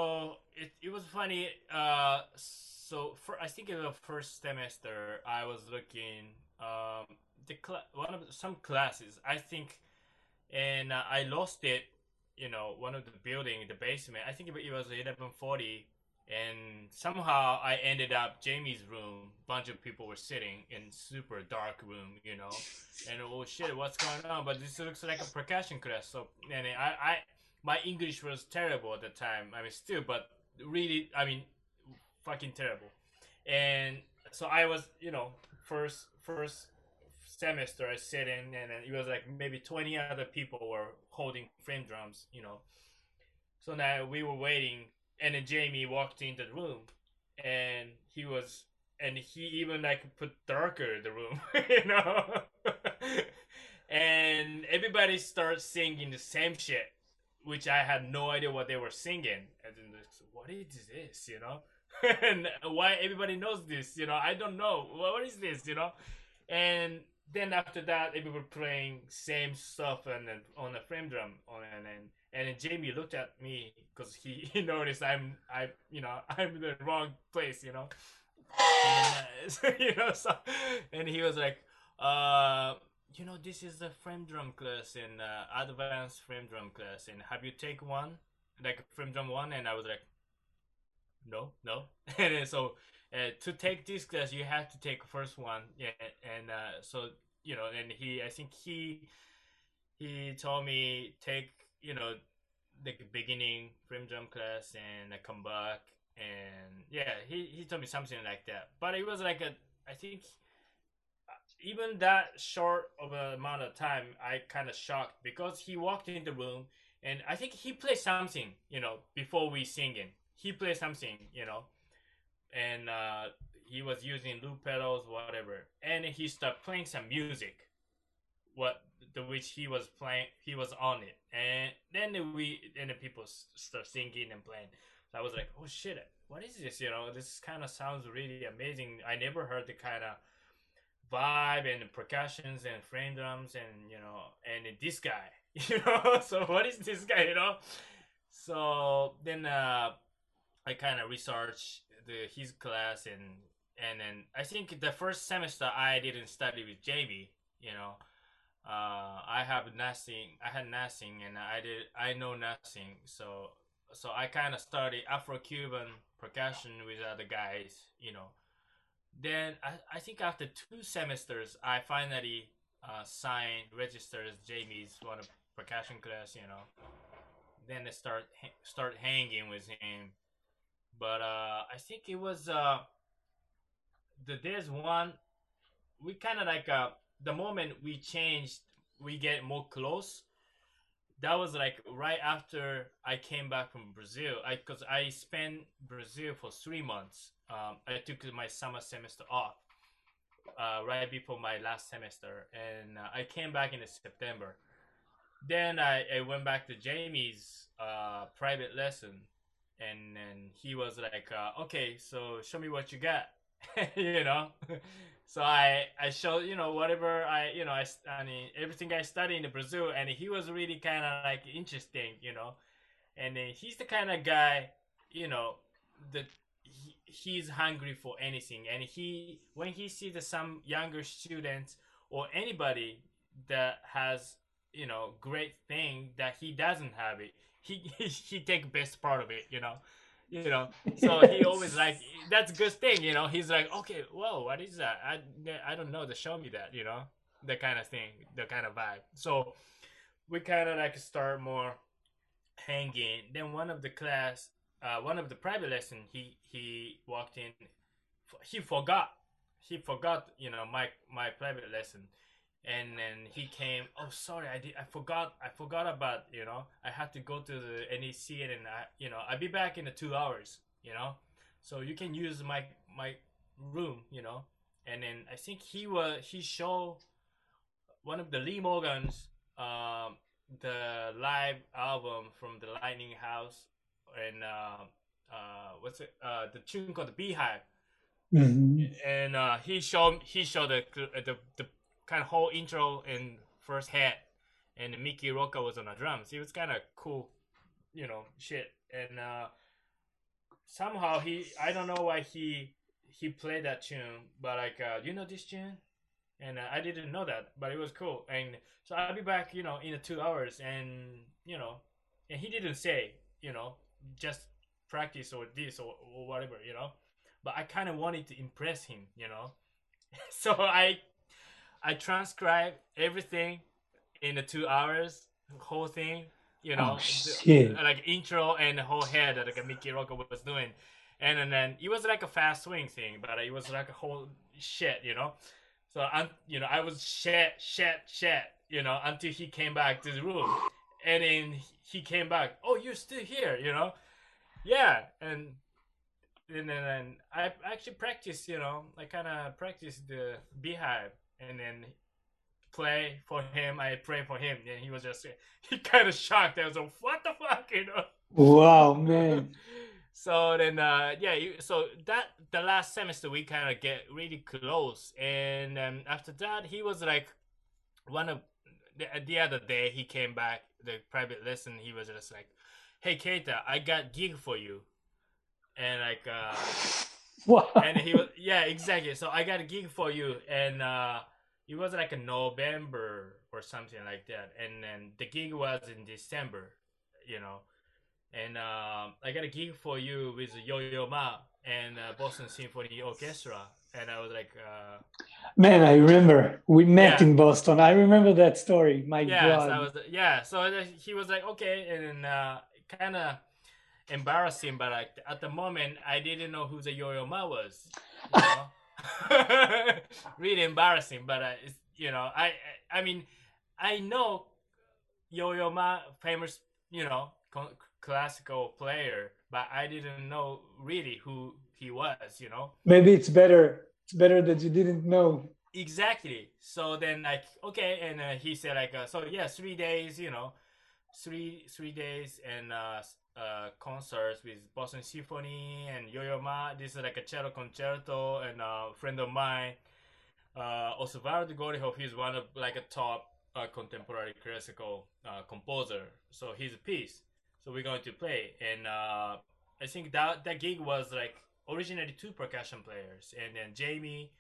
it, it was funny. Uh, so for I think in the first semester, I was looking um the cl- one of the, some classes. I think, and uh, I lost it. You know, one of the building, the basement. I think it was eleven forty, and somehow I ended up Jamey's room. Bunch of people were sitting in super dark room. You know, and oh shit, what's going on? But this looks like a percussion class. So and I I my English was terrible at the time. I mean, still, but really, I mean, fucking terrible. And so I was, you know, first first semester I sit in, and it was like maybe twenty other people were holding frame drums, you know. So now we were waiting, and then Jamey walked into the room, and he was, and he even like put darker the room, you know. and everybody starts singing the same shit which I had no idea what they were singing. And then it's, what is this, you know? and why everybody knows this, you know? I don't know. What is this, you know? And then after that, they were playing same stuff and then on a frame drum on and then and then Jamey looked at me because he, he noticed I'm I you know I'm in the wrong place, you know. And, uh, you know, so and he was like, uh, you know, this is the frame drum class in uh, advanced frame drum class, and have you take one, like frame drum one? And I was like, no, no. and then so uh, to take this class, you have to take first one, yeah. And uh, so you know, and he, I think he, he told me take, you know, the beginning frame drum class and I come back and yeah, he, he told me something like that. But it was like a, I think even that short of an amount of time, I kind of shocked because he walked in the room and I think he played something, you know, before we singing. He played something, you know, and uh, he was using loop pedals, whatever, and he started playing some music, what the which he was playing he was on it. And then we and the people start singing and playing. So i was like oh shit what is this? You know this kind of sounds really amazing. I never heard the kind of vibe and percussions and frame drums and you know and this guy you know? So what is this guy you know? So then uh i kind of researched the his class and and then i think the first semester i didn't study with jb you know uh, I have nothing. I had nothing, and I did. I know nothing. So, so I kind of studied Afro-Cuban percussion with other guys. You know. Then I, I think after two semesters, I finally uh, signed, registered Jamey's one of percussion class. You know. Then I start start hanging with him, but uh, I think it was uh, the there's one we kind of like uh the moment we changed, we get more close. That was like right after I came back from Brazil. I because I spent Brazil for three months. Um, I took my summer semester off uh, right before my last semester, and uh, I came back in September. Then I, I went back to Jamey's uh, private lesson, and then he was like, uh, "Okay, so show me what you got," you know. So I I showed you know whatever I you know I, I mean everything I studied in Brazil and he was really kind of like interesting you know, and he's the kind of guy you know that he, he's hungry for anything and he when he sees some younger students or anybody that has you know great thing that he doesn't have it he he, he take best part of it you know? You know? So he always like that's a good thing you know? He's like okay whoa what is that? I i don't know to show me that you know? The kind of thing the kind of vibe. So we kind of like start more hanging. Then one of the class uh, one of the private lesson he he walked in he forgot he forgot you know my my private lesson and then he came oh sorry i did i forgot i forgot about you know i had to go to the nec and i you know i'll be back in the two hours you know? So you can use my my room you know? And then i think he was he showed one of the lee morgans um the live album from the lightning house and uh uh what's it uh the tune called the beehive. Mm-hmm. and uh he showed he showed the the, the kind of whole intro and first hat, and Mickey Roker was on the drums. It was kind of cool, you know, shit. And uh, somehow he, I don't know why he he played that tune, but like, uh, you know this tune? And uh, I didn't know that, but it was cool. And so I'll be back, you know, in two hours, and you know, and he didn't say, you know, just practice or this or, or whatever, you know. But I kind of wanted to impress him, you know. so I I transcribed everything in the two hours, whole thing. You know, oh, like intro and the whole head that like Mickey Roker was doing, and, and then it was like a fast swing thing, but it was like a whole shit, you know. So I'm, you know, I was shit, shit, shit, you know, until he came back to the room, and then he came back. Oh, you're still here, you know? Yeah, and and then and I actually practiced, you know, I kind of practiced the beehive and then play for him. I pray for him, and he was just he kind of shocked. I was like, "What the fuck?" You know. Wow, man. so then, uh, yeah. You, so that the last semester we kind of get really close, and um, after that he was like one of the, the other day he came back the private lesson. He was just like, "Hey, Keita, I got gig for you," and like. uh What? And he was yeah, exactly. So I got a gig for you, and uh, it was like a November or something like that, and then the gig was in December, you know. And uh, I got a gig for you with Yo Yo Ma and uh, Boston Symphony Orchestra, and I was like, uh, "Man, I remember we met yeah. in Boston. I remember that story. My yeah, God." So I was, yeah, so he was like, "Okay," and uh, kind of embarrassing, but like at the moment, I didn't know who the Yo-Yo Ma was. You know? really embarrassing, but uh, it's, you know, I I mean, I know Yo-Yo Ma, famous, you know, classical player, but I didn't know really who he was. You know. Maybe it's better. It's better that you didn't know exactly. So then like okay, and uh, he said like uh, so yeah, three days, you know, three three days and uh, uh, concerts with Boston Symphony and Yo-Yo Ma. This is like a cello concerto, and a friend of mine, uh, Osvaldo Golijov, he's one of like a top uh, contemporary classical uh, composer. So his piece. So we're going to play, and uh, I think that that gig was like originally two percussion players, and then Jamey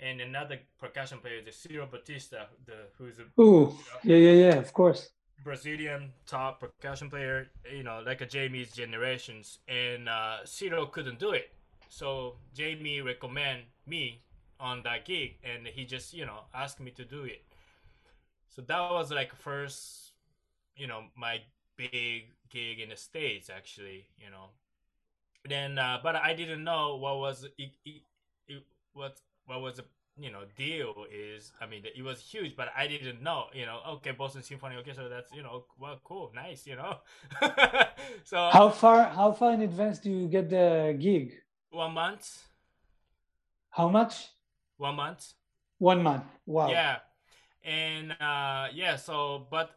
and another percussion player, the Cyro Baptista, the who's a Ooh, yeah, yeah, yeah, of course. Brazilian top percussion player, you know, like a Jamey's generations, and uh, Cyro couldn't do it. So Jamey recommend me on that gig, and he just, you know, asked me to do it. So that was like first, you know, my big gig in the states, actually, you know. Then, uh, but I didn't know what was it, it, it what what was the you know deal is i mean it was huge but i didn't know you know okay boston symphony orchestra that's you know well cool nice you know so How far? How far in advance do you get the gig? one month How much? one month One month. Wow. yeah and uh yeah so but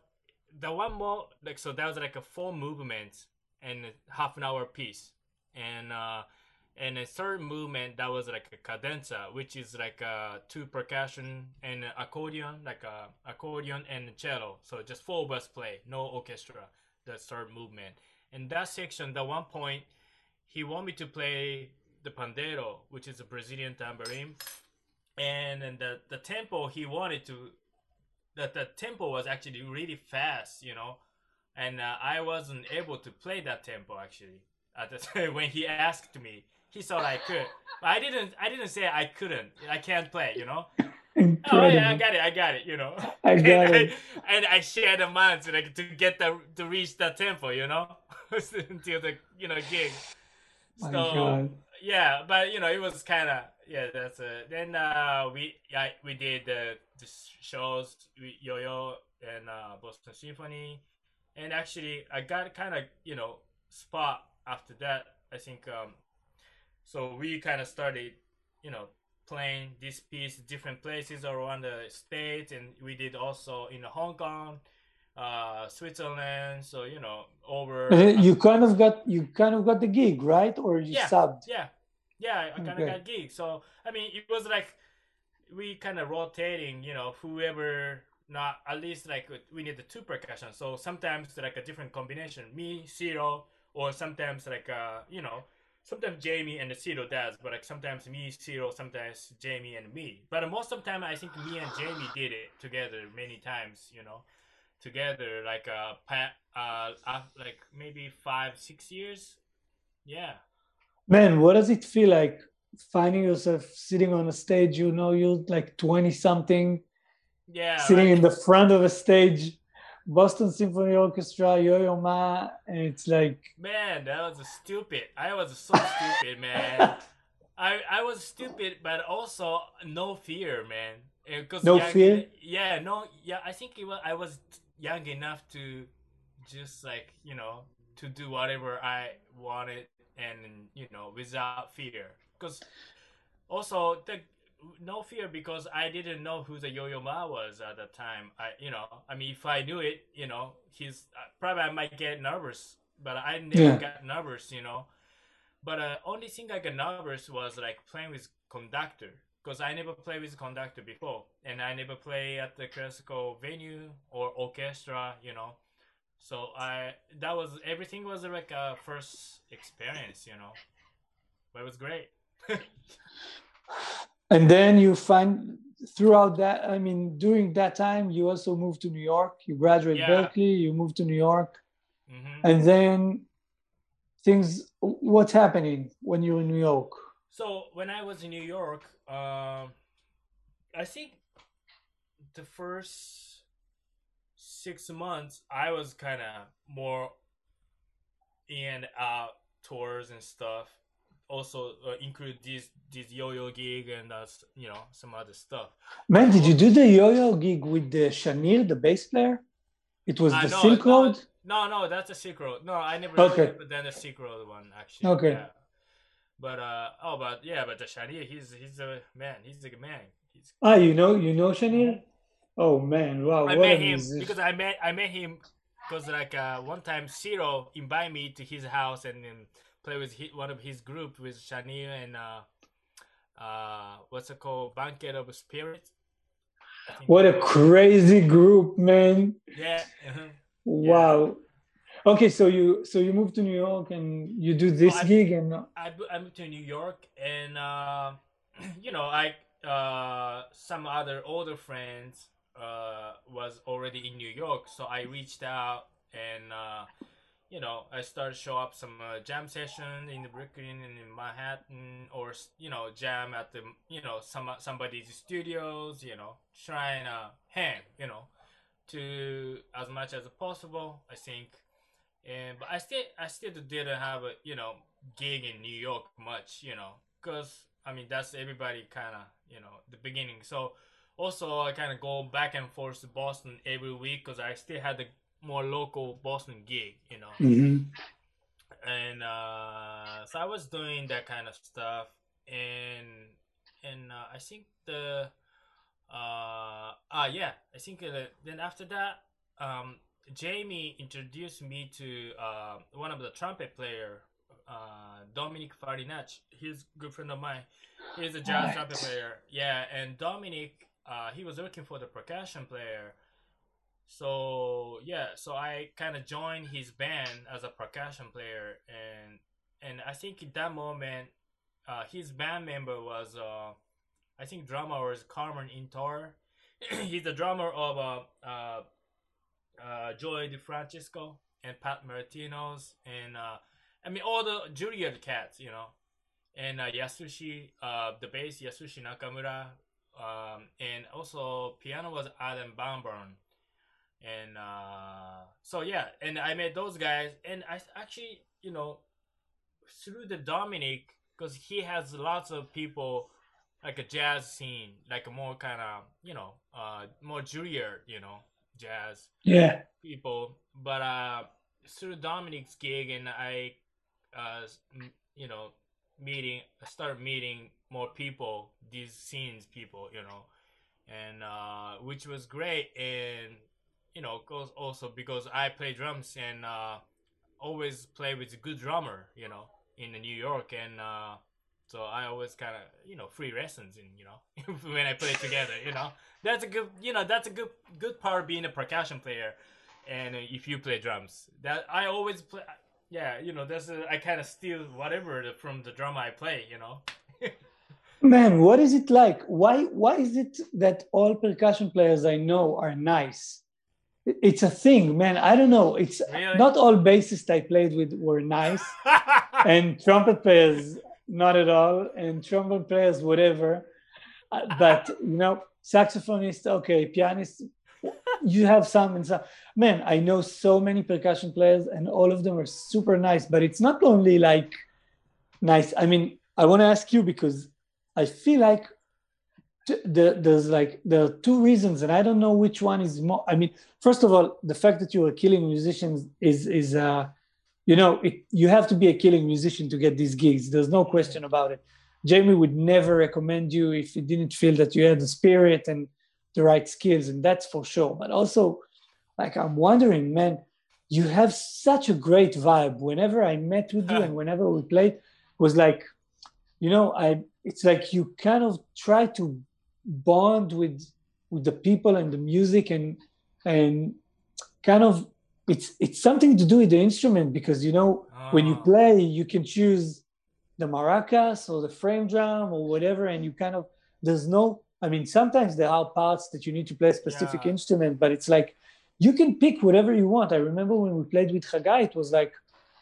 the one more like so that was like a four movements and half an hour piece and uh and a third movement that was like a cadenza which is like uh two percussion and accordion like a accordion and cello. So just four of us play no orchestra the third movement. And that section the one point he want me to play the pandero which is a brazilian tambourine. And, and the the tempo he wanted to that the tempo was actually really fast you know? And uh, i wasn't able to play that tempo actually at the time when he asked me he thought i could but i didn't i didn't say i couldn't i can't play you know oh yeah i got it i got it you know I got and it. I, and I shared the months like to get the to reach the tempo you know until the you know gig My so God. yeah, but you know, it was kind of yeah. That's uh, then uh, we yeah we did the, the shows with Yo-Yo and uh, Boston Symphony, and actually I got kind of you know spot after that. I think um, so we kind of started you know playing this piece different places around the states, and we did also in Hong Kong, uh, Switzerland. So you know over. Uh, You kind of got you kind of got the gig, right? Or you Yeah. subbed? Yeah, yeah, I kind of got gigs. So I mean, it was like we kind of rotating. You know, whoever not at least like we need the two percussion. So sometimes like a different combination, me, Cyro, or sometimes like uh you know. Sometimes Jamey and Cyro does, but like sometimes me, Cyro, sometimes Jamey and me. But most of the time, I think me and Jamey did it together many times. You know, together like uh, uh, uh like maybe five, six years. Yeah. Man, what does it feel like finding yourself sitting on a stage? You know, you're like 20 something, Yeah. sitting right. in the front of a stage, Boston Symphony Orchestra, Yo Yo Ma, and it's like, Man, that was stupid. I was so stupid, man. I I was stupid, but also no fear, man. Eh, because No fear? Yeah, no. Yeah, I think it was. I was young enough to just like you know to do whatever I wanted, and you know without fear. Because also the no fear because I didn't know who the Yo-Yo Ma was at the time. I you know I mean if I knew it, you know he's uh, probably I might get nervous, but I never Yeah. got nervous, you know. But uh, only thing I got nervous was like playing with conductor because I never played with conductor before, and I never play at the classical venue or orchestra, you know. So I that was everything was like a first experience, you know. But it was great. and then you find throughout that, I mean, during that time, you also moved to New York. You graduate Yeah. Berklee, you moved to New York, hmm and then things, what's happening when you're in New York? So when I was in New York, um, I think the first six months I was kind of more in and out tours and stuff. Also uh, include this this yo-yo gig and uh, you know some other stuff. Man, did you do the yo-yo gig with the Shanir, the bass player? It was Uh, the no, Silk no, Road. No, no, that's a Silk Road. No, I never, Okay. Never done the Silk Road one actually. Okay. Yeah. But uh oh, but yeah, but the Shanir, he's he's a man. He's a man. He's, Ah, you know, you know Shanir? Oh man, wow, I met him musician. because I met I met him because like uh, one time Cyro invited me to his house and then play with hi one of his group with Shanir and uh, uh, what's it called Banquet of Spirits. What a crazy group, man. yeah. uh-huh. Wow. Okay, so you so you moved to New York and you do this I- gig and I, I moved to New York and uh, you know I uh, some other older friends uh, was already in New York so I reached out and uh, you know I started show up some uh, jam session in the Brooklyn and in Manhattan or you know jam at the you know some somebody's studios you know trying to hang you know to as much as possible I think. And but I still I still didn't have a you know gig in New York much you know because I mean that's everybody kind of you know the beginning. So also I kind of go back and forth to Boston every week because I still had the more local Boston gig you know. Mhm. and uh, so I was doing that kind of stuff, and and uh, I think the uh ah yeah I think uh, then after that um Jamey introduced me to uh, one of the trumpet player uh Dominick Farinacci he's a good friend of mine. He's a jazz Right. trumpet player. Yeah and Dominic uh he was looking for the percussion player so yeah so i kind of joined his band as a percussion player and and i think in that moment uh, his band member was uh, i think drummer was Carmen Intorre. He's the drummer of uh, uh, uh, Joey DeFrancesco and Pat Martino's and uh, i mean all the juilliard cats you know and uh, yasushi uh, the bass yasushi nakamura um, and also piano was Adam Birnbaum and uh, so yeah and i met those guys and i actually you know through the dominic because he has lots of people like a jazz scene like a more kind of you know uh more junior you know jazz Yeah. people but uh through dominic's gig and i uh you know meeting I started meeting more people these scenes people you know and uh which was great and you know also because i play drums and uh always play with a good drummer you know in new york and uh so i always kind of you know free lessons in you know when i play together you know that's a good you know that's a good good part being a percussion player and uh, if you play drums that i always play yeah you know that's a, i kind of steal whatever from the drummer i play you know Man, what is it like? Why why is it that all percussion players I know are nice? It's a thing, man. I don't know. It's Really? not all bassists I played with were nice, and trumpet players not at all, and trumpet players whatever. Uh, But you know, saxophonist, okay, pianist, you have some and some. Man, I know so many percussion players, and all of them are super nice. But it's not only like nice. I mean, I want to ask you because I feel like the, there's like there are two reasons, and I don't know which one is more. I mean, first of all, the fact that you are killing musicians is is uh, you know, it, you have to be a killing musician to get these gigs. There's no question about it. Jamey would never recommend you if he didn't feel that you had the spirit and the right skills, and that's for sure. But also, like I'm wondering, man, you have such a great vibe. Whenever I met with you and whenever we played, was like, you know, I it's like you kind of try to bond with with the people and the music and and kind of it's it's something to do with the instrument because you know when you Oh. play you can choose the maracas or the frame drum or whatever and you kind of there's no i mean sometimes there are parts that you need to play a specific Yeah. instrument but it's like you can pick whatever you want i remember when we played with Chagai, it was like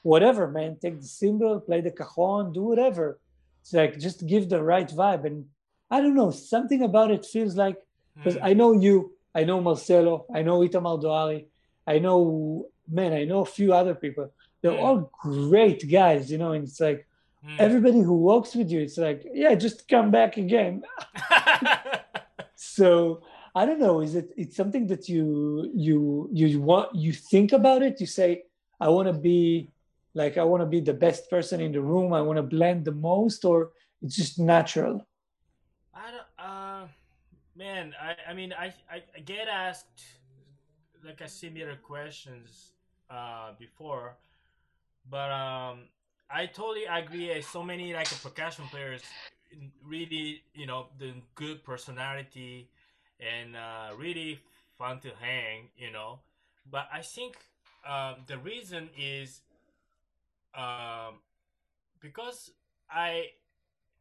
whatever man take the cymbal play the cajon do whatever it's like just give the right vibe and i don't know something about it feels like because Hmm. I know you, I know Marcelo, I know Itamar Doari, I know, man, I know a few other people. They're Mm. all great guys, you know, and it's like Hmm. everybody who works with you, it's like, yeah, just come back again. So I don't know, is it it's something that you you you want you think about it? You say, I want to be like I want to be the best person in the room, I want to blend the most, or it's just natural. Uh, man, I, I mean, I, I, get asked like a similar questions uh, before, but um, I totally agree. So many like percussion players really, you know, the good personality and uh, really fun to hang, you know. But I think um, the reason is um, because I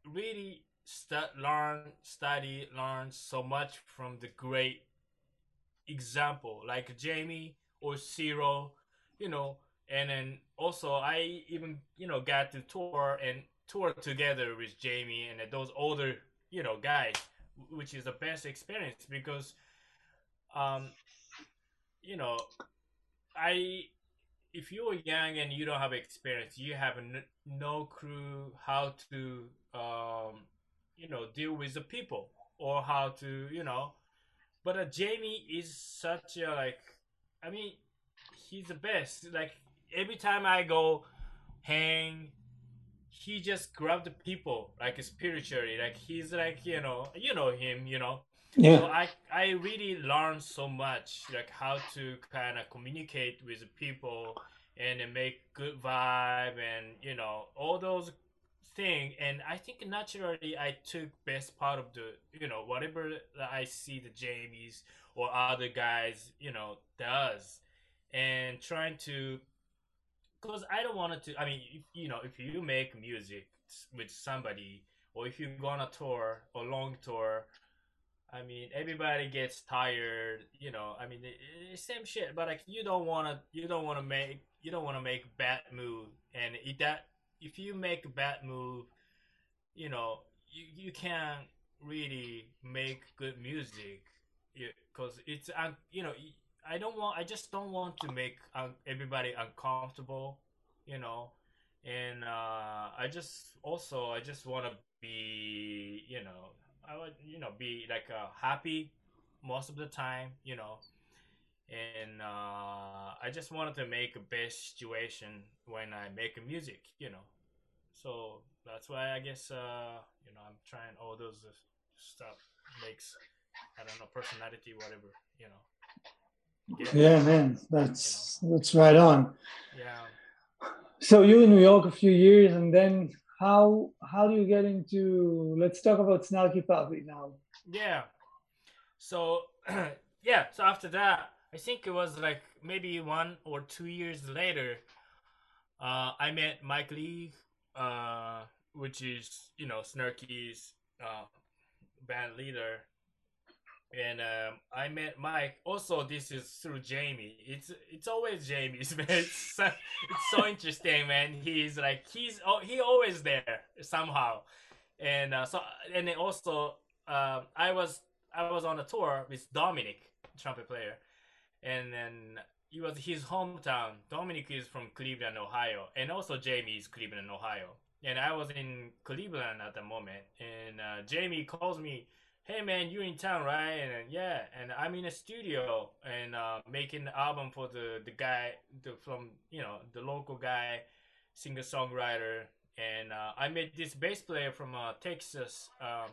really st- learn, study, learn so much from the great example like Jamey or Cyro, you know, and then also I even you know got to tour and tour together with Jamey and those older you know guys, which is the best experience because, um, you know, I if you're young and you don't have experience, you have no clue how to um, you know deal with the people or how to you know. But uh, Jamey is such a like, I mean, he's the best. Like every time I go hang he just grabbed the people like spiritually like he's like you know you know him you know Yeah. so i i really learned so much like how to kind of communicate with people and make good vibe and you know all those thing and i think naturally i took best part of the you know whatever i see the Jameys or other guys you know does and trying to because I don't want to. I mean, if, you know, if you make music with somebody, or if you go on a tour or long tour, I mean, everybody gets tired. You know, I mean, it, same shit. But like, you don't want to. You don't want to make. You don't want to make bad move. And if that, if you make a bad move, you know, you you can't really make good music because it's you know I don't want. I just don't want to make uh, everybody uncomfortable, you know. And uh, I just also I just want to be, you know, I would you know be like uh, happy most of the time, you know. And uh, I just wanted to make a best situation when I make a music, you know. So that's why I guess uh, you know I'm trying all those uh, stuff makes I don't know personality whatever, you know. Get it? Yeah, man, that's that's right on. Yeah. So you in New York a few years, and then how how do you get into? Let's talk about Snarky Puppy now. Yeah. So yeah, so after that, I think it was like maybe one or two years later, uh, I met Mike League, uh, which is you know Snarky's uh, band leader, and um, I met Mike. Also, this is through Jamey. It's it's always Jamey's man. It's so, it's so interesting, man. He's like he's oh, he always there somehow, and uh, so and then also uh, I was I was on a tour with Dominic, trumpet player, and then it was his hometown. Dominic is from Cleveland, Ohio, and also Jamey is Cleveland, Ohio. And I was in Cleveland at the moment, and uh, Jamey calls me hey man, you in town, right? And yeah, and I'm in a studio and uh, making the album for the the guy the, from you know the local guy, singer songwriter, and uh, I met this bass player from uh, Texas, um,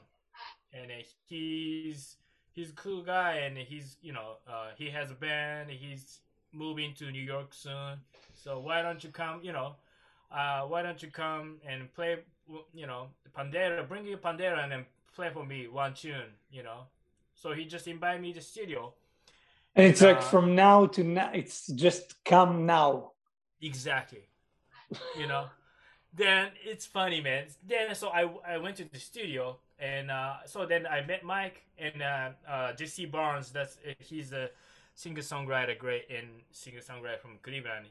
and he's he's a cool guy, and he's you know uh, he has a band, he's moving to New York soon, so why don't you come, you know. Uh, why don't you come and play, you know, Pandera, bring your Pandera and then play for me one tune, you know. So he just invited me to the studio. And it's like Uh, from now to now, it's just come now. Exactly. You know. then it's funny, man. Then so I I went to the studio and uh, so then I met Mike and uh, uh, Jesse Barnes. That's he's a singer songwriter, great and singer songwriter from Cleveland.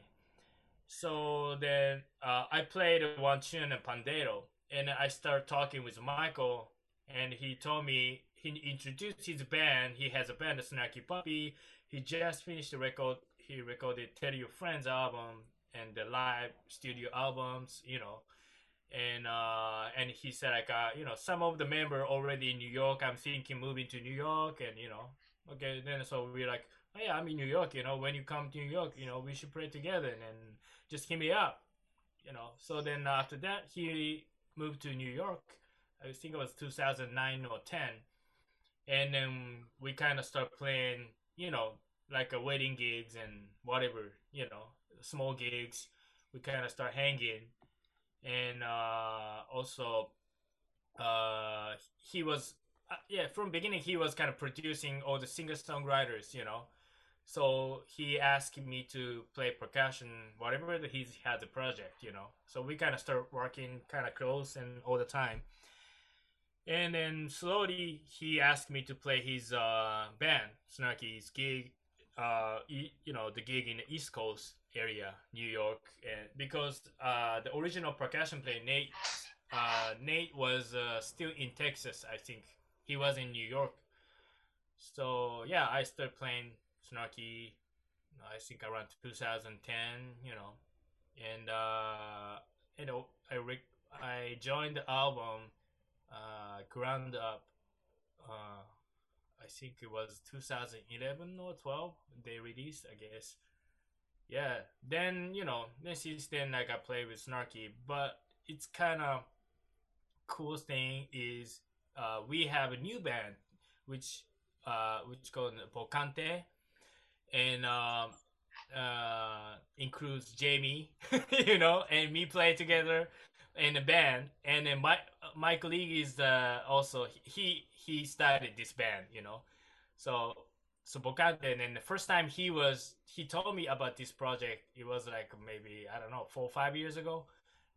So then uh, I played one tune in Pandero, and I started talking with Michael, and he told me he introduced his band. He has a band, Snarky Puppy. He just finished the record. He recorded "Tell Your Friends" album and the live studio albums, you know. And uh, and he said like uh, you know some of the member already in New York. I'm thinking moving to New York, and you know, okay. Then so we're like, oh yeah, I'm in New York. You know, when you come to New York, you know, we should play together, and then just hit me up, you know. So then after that, he moved to New York. I think it was 2009 or 10, and then we kind of start playing, you know, like a wedding gigs and whatever, you know, small gigs. We kind of start hanging, and uh, also uh, he was uh, yeah from beginning he was kind of producing all the singer songwriters, you know. So he asked me to play percussion, whatever that he had the project, you know. So we kind of start working kind of close and all the time. And then slowly he asked me to play his uh, band, Snarky's gig, uh, you know, the gig in the East Coast area, New York, and because uh, the original percussion player Nate, uh, Nate was uh, still in Texas, I think he was in New York. So yeah, I started playing Snarky, I think around 2010, you know, and uh, you know, I rec- I joined the album uh, ground up. Uh, I think it was 2011 or 12 they released, I guess. Yeah, then you know, then since then like I play with Snarky, but it's kind of cool thing is uh, we have a new band which uh, which called Bokanté, and um, uh, includes Jamey, you know, and me play together in a band, and then my Mike League is uh, also he he started this band, you know, so so Bokanté, and then the first time he was he told me about this project, it was like maybe I don't know four or five years ago,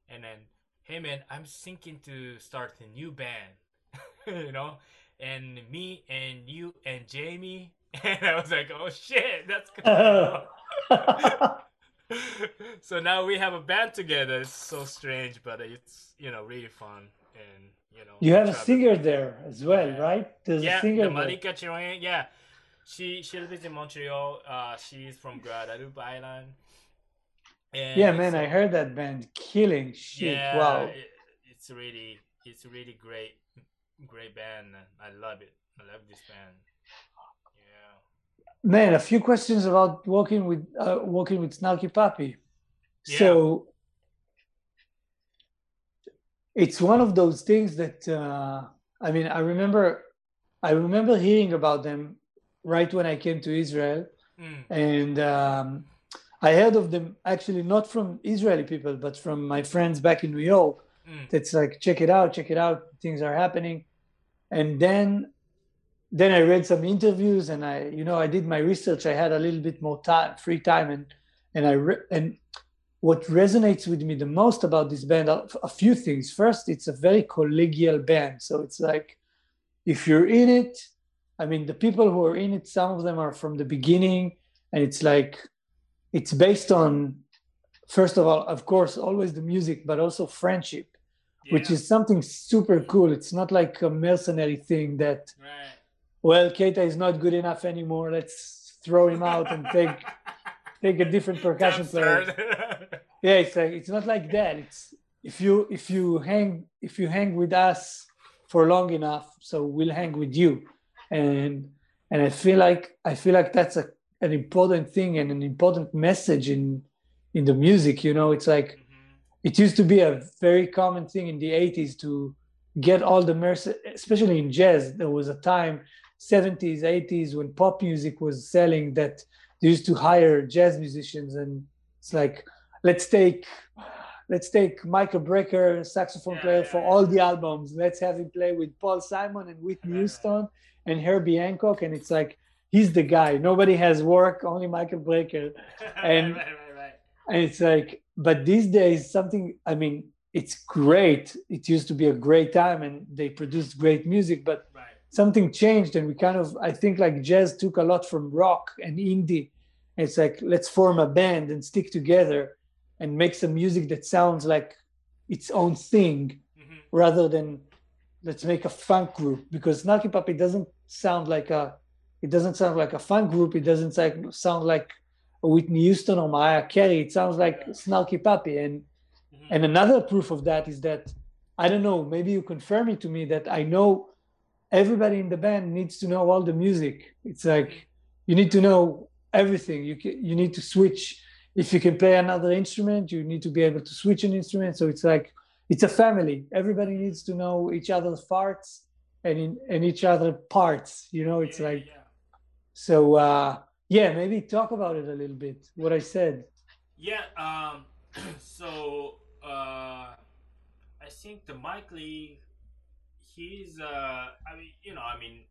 and then hey man, I'm thinking to start a new band, you know, and me and you and Jamey, and I was like, oh shit, that's good. so now we have a band together. It's so strange, but it's you know really fun and you know. You have a singer there as well, Yeah. right? There's yeah, a singer the there. Malika Tirolien, yeah. She she lives in Montreal. Uh, she's from Guadeloupe Island. And Yeah, man, I heard that band killing shit. Yeah, wow. it- it's really it's really great great band. I love it. I love this band. Man, a few questions about working with uh, working with Snarky Puppy. Yeah. So it's one of those things that uh, I mean, I remember I remember hearing about them right when I came to Israel, Mm, and um, I heard of them actually not from Israeli people, but from my friends back in New York. mm, That's like, check it out, check it out. Things are happening, and then then I read some interviews and I, you know, I did my research. I had a little bit more time, free time, and and I re- and what resonates with me the most about this band are a few things. First, it's a very collegial band, so it's like if you're in it, I mean, the people who are in it, some of them are from the beginning, and it's like it's based on first of all, of course, always the music, but also friendship which is something super cool. It's not like a mercenary thing that, right. Well, Keita is not good enough anymore. Let's throw him out and take take a different percussion player. Yeah, it's like it's not like that. It's if you if you hang if you hang with us for long enough, so we'll hang with you, and and I feel like I feel like that's a an important thing and an important message in in the music. You know, it's like Mhm. it used to be a very common thing in the 80s to get all the mercy, especially in jazz there was a time 70s 80s when pop music was selling that they used to hire jazz musicians and it's like let's take let's take michael brecker saxophone Yeah, player yeah, for yeah. all the albums let's have him play with paul simon and whitney houston and herbie hancock and it's like he's the guy nobody has work only michael brecker And- right, right, right. and it's like but these days something i mean it's great it used to be a great time and they produced great music but. Something changed and we kind of i think like jazz took a lot from rock and indie it's like let's form a band and stick together and make some music that sounds like its own thing Mhm. rather than let's make a funk group because Snarky Puppy doesn't sound like a it doesn't sound like a funk group. It doesn't sound sound like a Whitney Houston or Mariah Carey. It sounds like Yeah. Snarky Puppy. And Mhm. and another proof of that is that I don't know. Maybe you confirm it to me that I know everybody in the band needs to know all the music. It's like you need to know everything. You can, you need to switch. If you can play another instrument, you need to be able to switch an instrument. So it's like it's a family. Everybody needs to know each other's parts, and in and each other parts. You know, it's Yeah, like yeah. so. uh Yeah, maybe talk about it a little bit. What I said. Yeah. Um. so uh, I think the Mike League, he's uh, I mean, you know, I mean,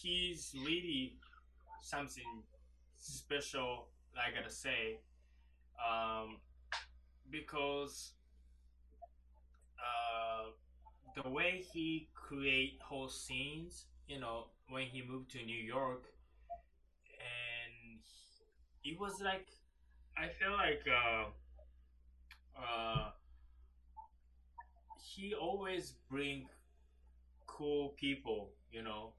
he's really something special. I gotta say, um, because uh, the way he create whole scenes, you know, when he moved to New York, and it was like I feel like uh, uh, he always bring cool people, you know,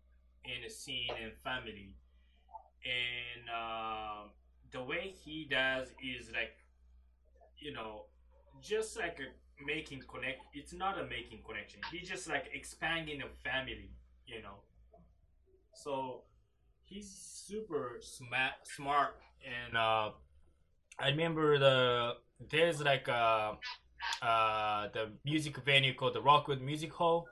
in a scene and family, and uh, the way he does is like, you know, just like a making connect. It's not a making connection. He's just like expanding a family, you know. So he's super smart, smart, and uh, I remember the there's like a uh the music venue called the Rockwood Music Hall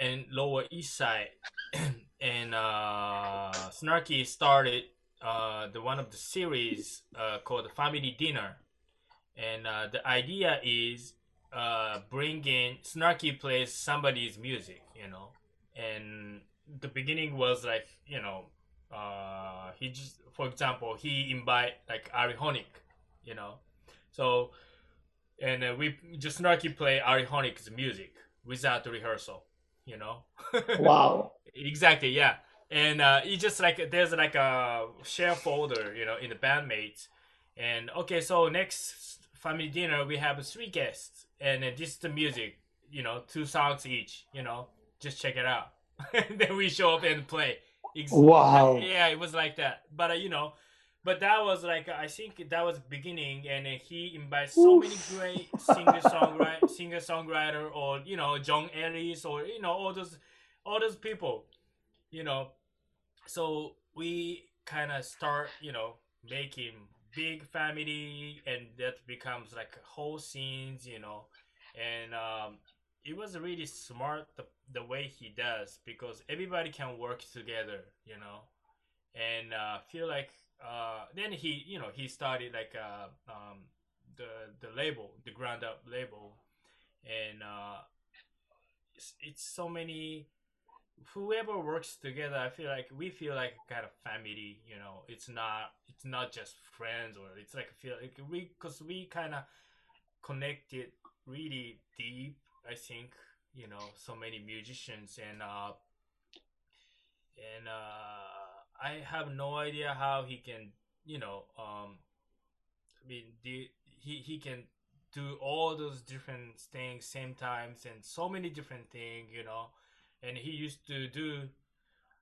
in Lower East Side, and uh, Snarky started uh the one of the series uh called Family Dinner, and uh, the idea is uh bringing Snarky plays somebody's music, you know, and the beginning was like you know uh he just for example he invite like Ari Hoenig, you know, so and uh, we just snarky play Ari Hoenig's music without rehearsal, you know. Wow. exactly, yeah. And uh, it just like there's like a share folder, you know, in the bandmates. And okay, so next family dinner we have three guests, and uh, this is the music, you know, two songs each, you know, just check it out. then we show up and play. Ex- Wow. Yeah, it was like that. But uh, you know, but that was like I think that was beginning, and uh, he invites so many great singer songwriter, singer songwriter, or you know John Ellis, or you know all those all those people, you know. So we kind of start, you know, making big family, and that becomes like whole scenes, you know, and um, it was really smart the the way he does because everybody can work together, you know. And uh, feel like uh, then he you know he started like uh, um, the the label the ground up label. And uh, it's, it's so many whoever works together i feel like we feel like kind of family you know. It's not it's not just friends or it's like feel like we because we kind of connected really deep i think you know so many musicians and uh and uh, I have no idea how he can, you know, um, I mean, he he can do all those different things same times and so many different things, you know, and he used to do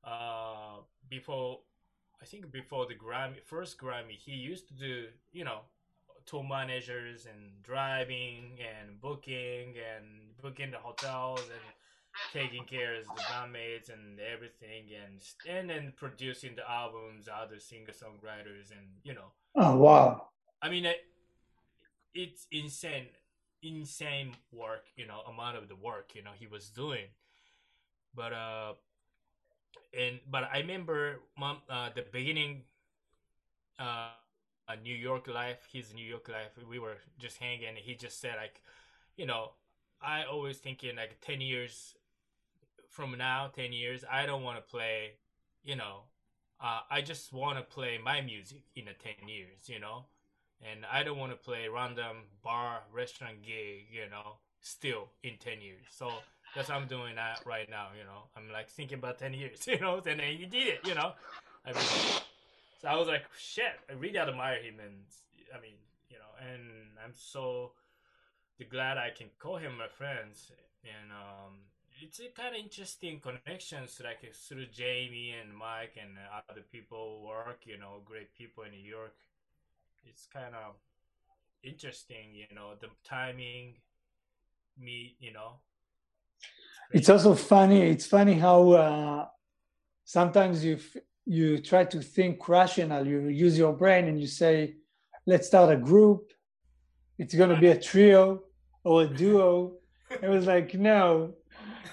uh before I think before the Grammy first Grammy he used to do you know tour managers and driving and booking and booking the hotels and taking care of the bandmates and everything and and then producing the albums other singer songwriters and you know Oh wow. i mean it, it's insane insane work you know amount of the work you know he was doing but uh and but i remember mom uh the beginning uh a new york life his new york life we were just hanging and he just said like you know i always thinking like 10 years from now 10 years i don't want to play you know uh, i just want to play my music in a 10 years you know? And i don't want to play random bar restaurant gig you know still in 10 years. So that's what i'm doing that right now you know? I'm like thinking about 10 years you know? And then he did it you know? I mean so i was like shit i really admire him and i mean you know and i'm so glad i can call him my friends. And um it's a kind of interesting connections like through Jamey and Mike and other people work, you know, great people in New York. It's kind of interesting, you know, the timing, me, you know. It's also funny. It's funny how uh, sometimes you you try to think rational. You use your brain and you say, "Let's start a group. It's going to be a trio or a duo." It was like, no,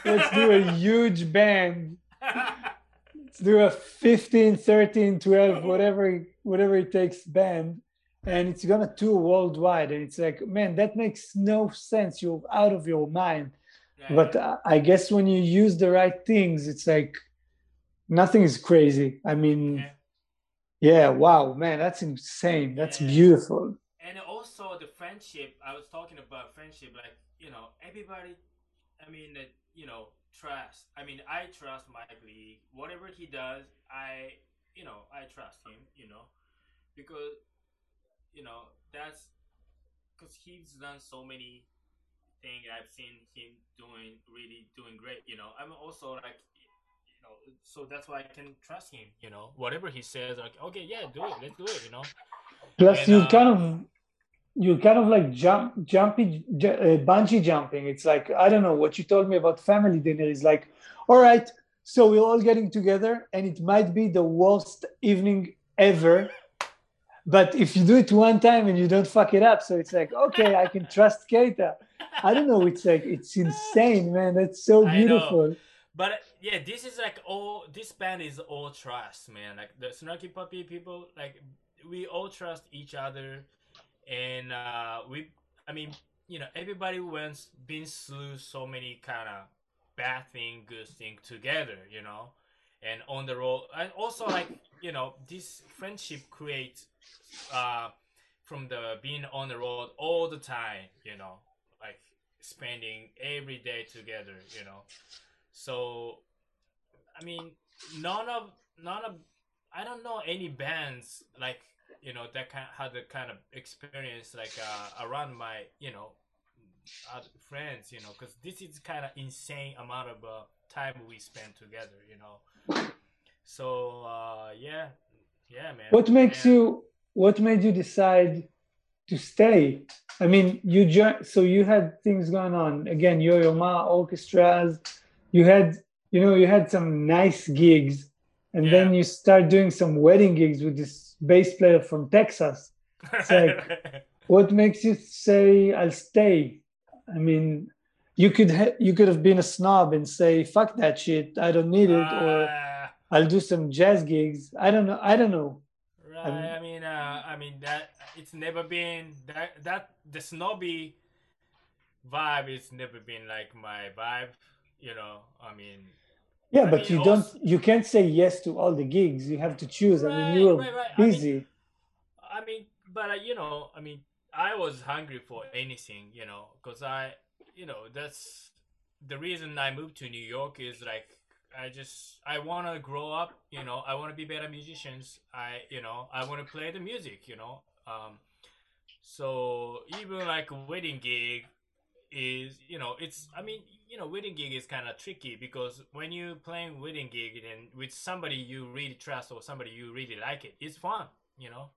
let's do a huge band. Let's do a 15, 13, 12, whatever whatever it takes band. And it's gonna tour worldwide. And it's like, man, that makes no sense. You're out of your mind. Yeah, But yeah. I guess when you use the right things, it's like nothing is crazy. I mean, Yeah. yeah, wow, man, that's insane. That's beautiful. and also the friendship i was talking about friendship like you know everybody i mean you know trust i mean i trust mike league. Whatever he does i you know i trust him you know because you know that's because he's done so many things i've seen him doing really doing great you know. I'm also like you know so that's why i can trust him you know. Whatever he says like okay yeah do it. Let's do it you know. Plus, And, you uh, kind of you kind of like jump jumpy ju- uh, bungee jumping. It's like I don't know what you told me about family dinner is like. All right, so we're all getting together, and it might be the worst evening ever. But if you do it one time and you don't fuck it up, so it's like okay, I can trust Keita. I don't know. It's like it's insane, man. That's so beautiful. But yeah, this is like all. This band is all trust, man. Like the Snarky Puppy people, like we all trust each other, and uh, we. I mean, you know, everybody went been through so many kind of bad thing, good thing together, you know, and on the road, and also like you know, this friendship creates uh, from the being on the road all the time, you know, like spending every day together, you know. So, I mean, none of none of I don't know any bands like you know that kind had the kind of experience like uh, around my you know other friends, you know, because this is kind of insane amount of uh, time we spend together, you know. So uh, yeah, yeah, man. What makes And- you? What made you decide to stay? I mean, you joined. So you had things going on. Again, Yo-Yo Ma orchestras. You had, you know, you had some nice gigs, and then you start doing some wedding gigs with this bass player from Texas. It's like- What makes you say I'll stay? I mean, you could ha- you could have been a snob and say fuck that shit. I don't need it, or Ah, I'll do some jazz gigs. I don't know. I don't know. Right. I'm- I mean, uh, I mean that it's never been that that the snobby vibe. It's never been like my vibe. You know. I mean. Yeah, I but mean, you don't. You can't say yes to all the gigs. You have to choose. I mean, you're right, right. I mean, busy. I mean, but uh, you know, I mean, I was hungry for anything, you know, because I, you know, that's the reason I moved to New York is like I just I want to grow up, you know, I want to be better musicians. I, you know, I want to play the music, you know. Um, so even like a wedding gig is, you know, it's I mean, you know, wedding gig is kind of tricky because when you playing wedding gig and with somebody you really trust or somebody you really like it, it's fun, you know?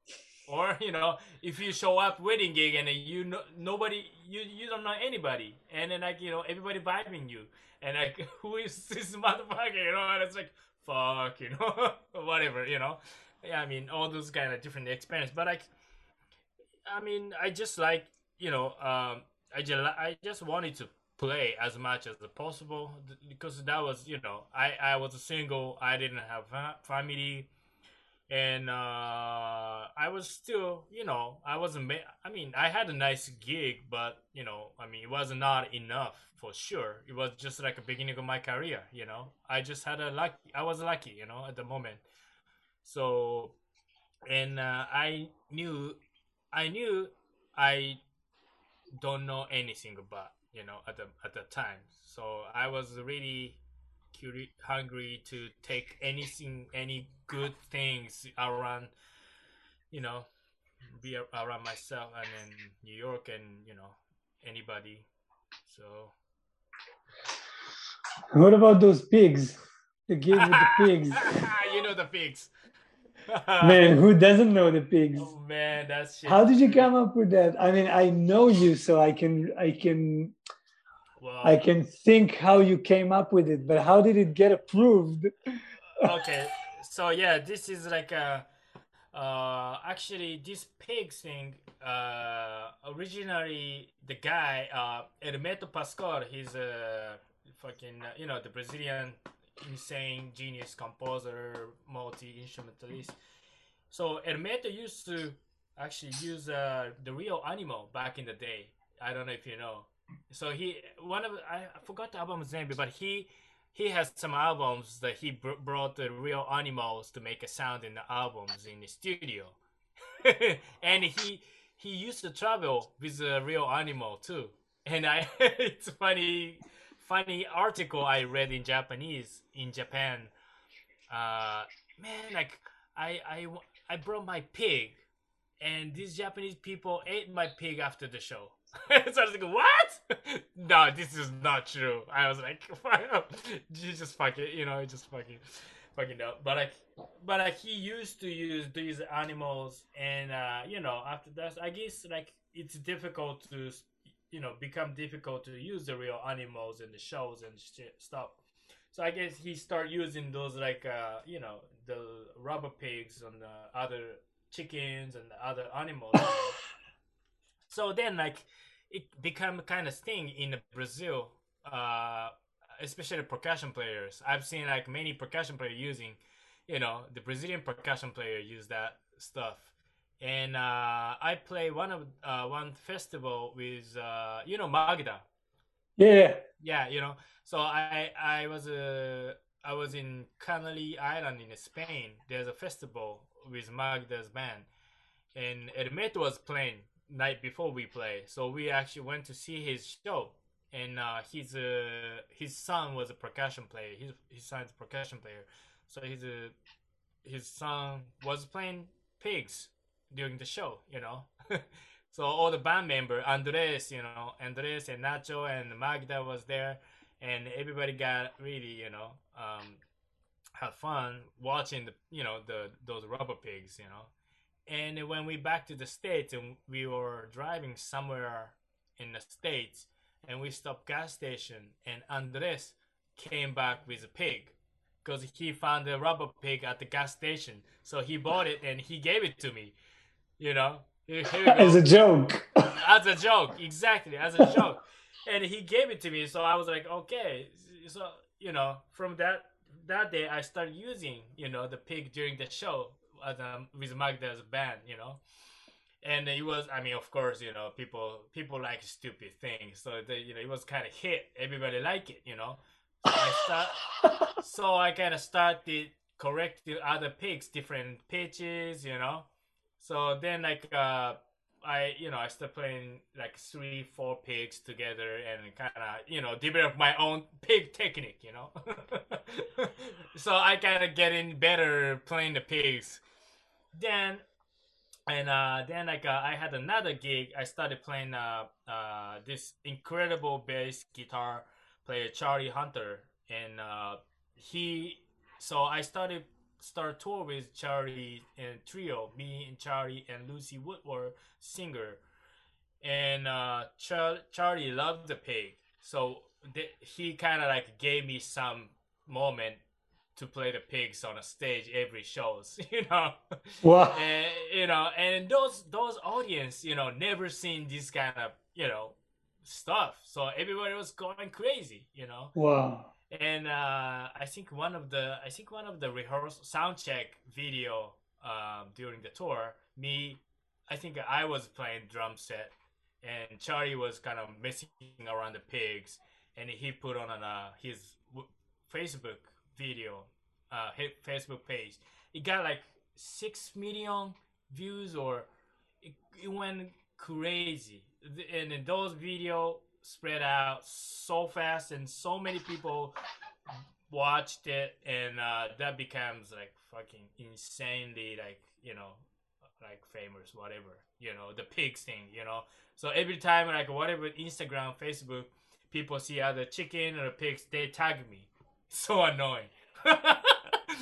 Or you know if you show up wedding gig and you know nobody you you don't know anybody and then like you know everybody vibing you and like who is this motherfucker you know? And it's like fuck you know? Whatever you know? Yeah i mean all those kind of different experience but like i mean i just like you know um i just i just wanted to play as much as possible because that was you know i i was a single i didn't have family and uh, I was still, you know, I wasn't. I mean, I had a nice gig, but you know, I mean, it was not enough for sure. It was just like a beginning of my career, you know. I just had a lucky. I was lucky, you know, at the moment. So, and uh, I knew, I knew, I don't know anything about, you know, at the at the time. So I was really curi- hungry to take anything, any good things around, you know, be around myself and then New York and you know anybody. So What about those pigs? The gig with the pigs. you know the pigs. Man, who doesn't know the pigs? Oh man, that's shit. How did you come up with that? I mean, I know you, so I can, I can, Well, I can think how you came up with it. But how did it get approved? okay so yeah this is like a uh actually this pig thing uh originally the guy uh Hermeto Pascoal he's a fucking you know the Brazilian insane genius composer, multi instrumentalist. So Hermeto used to actually use uh, the real animal back in the day. I don't know if you know. So he one of I, forgot the album's name, but he he has some albums that he br- brought the real animals to make a sound in the albums in the studio, and he he used to travel with a real animal too. And I it's funny funny article I read in Japanese in Japan. Uh, man, like I I I brought my pig, and these Japanese people ate my pig after the show. so I was like, what? no, this is not true. I was like, you just fucking, you know, just fucking, fucking up. But like, but like he used to use these animals, and uh, you know, after that, I guess like it's difficult to, you know, become difficult to use the real animals in the shows and shit stuff. So I guess he start using those like, uh, you know, the rubber pigs and the other chickens and the other animals. so then like it become kind of thing in Brazil, uh, especially percussion players. I've seen like many percussion players using, you know, the Brazilian percussion player use that stuff. And uh, I play one of uh, one festival with uh, you know Magda. Yeah. Yeah, you know. So I I was uh, I was in Canary Island in Spain. There's a festival with Magda's band, and Hermeto was playing night before we play. So we actually went to see his show, and uh, his uh, his son was a percussion player. His his son's a percussion player, so his uh, his son was playing pigs during the show. You know. so all the band member Andres, you know, Andres and Nacho and Magda was there, and everybody got really, you know, um, had fun watching the, you know, the those rubber pigs, you know. And when we back to the states and we were driving somewhere in the states, and we stopped gas station, and Andres came back with a pig because he found a rubber pig at the gas station. So he bought it and he gave it to me. You know, here, here. As a joke. as a joke, exactly as a joke. And he gave it to me, so I was like, okay. So you know, from that that day, I started using you know the pig during the show as um, with Magda's band, you know. And it was, I mean, of course, you know, people people like stupid things, so the, you know, it was kind of hit. Everybody like it, you know. So I start, so I kind of started correcting other pigs, different pitches, you know. So then, like, uh, I, you know, I started playing like three, four pigs together and kind of, you know, develop my own pig technique, you know. so I kind of getting better playing the pigs. Then, and uh, then like uh, I had another gig. I started playing uh, uh, this incredible bass guitar player Charlie Hunter, and uh, he. So I started start tour with Charlie and trio, me and Charlie and Lucy Woodward, singer, and uh, Char- Charlie loved the pig, so th- he kind of like gave me some moment to play the pigs on a stage every shows, you know. Wow. And you know, and those those audience, you know, never seen this kind of you know stuff, so everybody was going crazy, you know Wow. And uh, I think one of the I think one of the rehearsal sound check video um, during the tour, me, I think I was playing drum set, and Charlie was kind of messing around the pigs, and he put on an, uh, his Facebook video, uh, his Facebook page. It got like six million views, or it, it went crazy, and then those video spread out so fast and so many people watched it and uh, that becomes like fucking insanely like you know like famous whatever you know the pigs thing you know? So every time like whatever instagram facebook people see other chicken or pigs they tag me. So annoying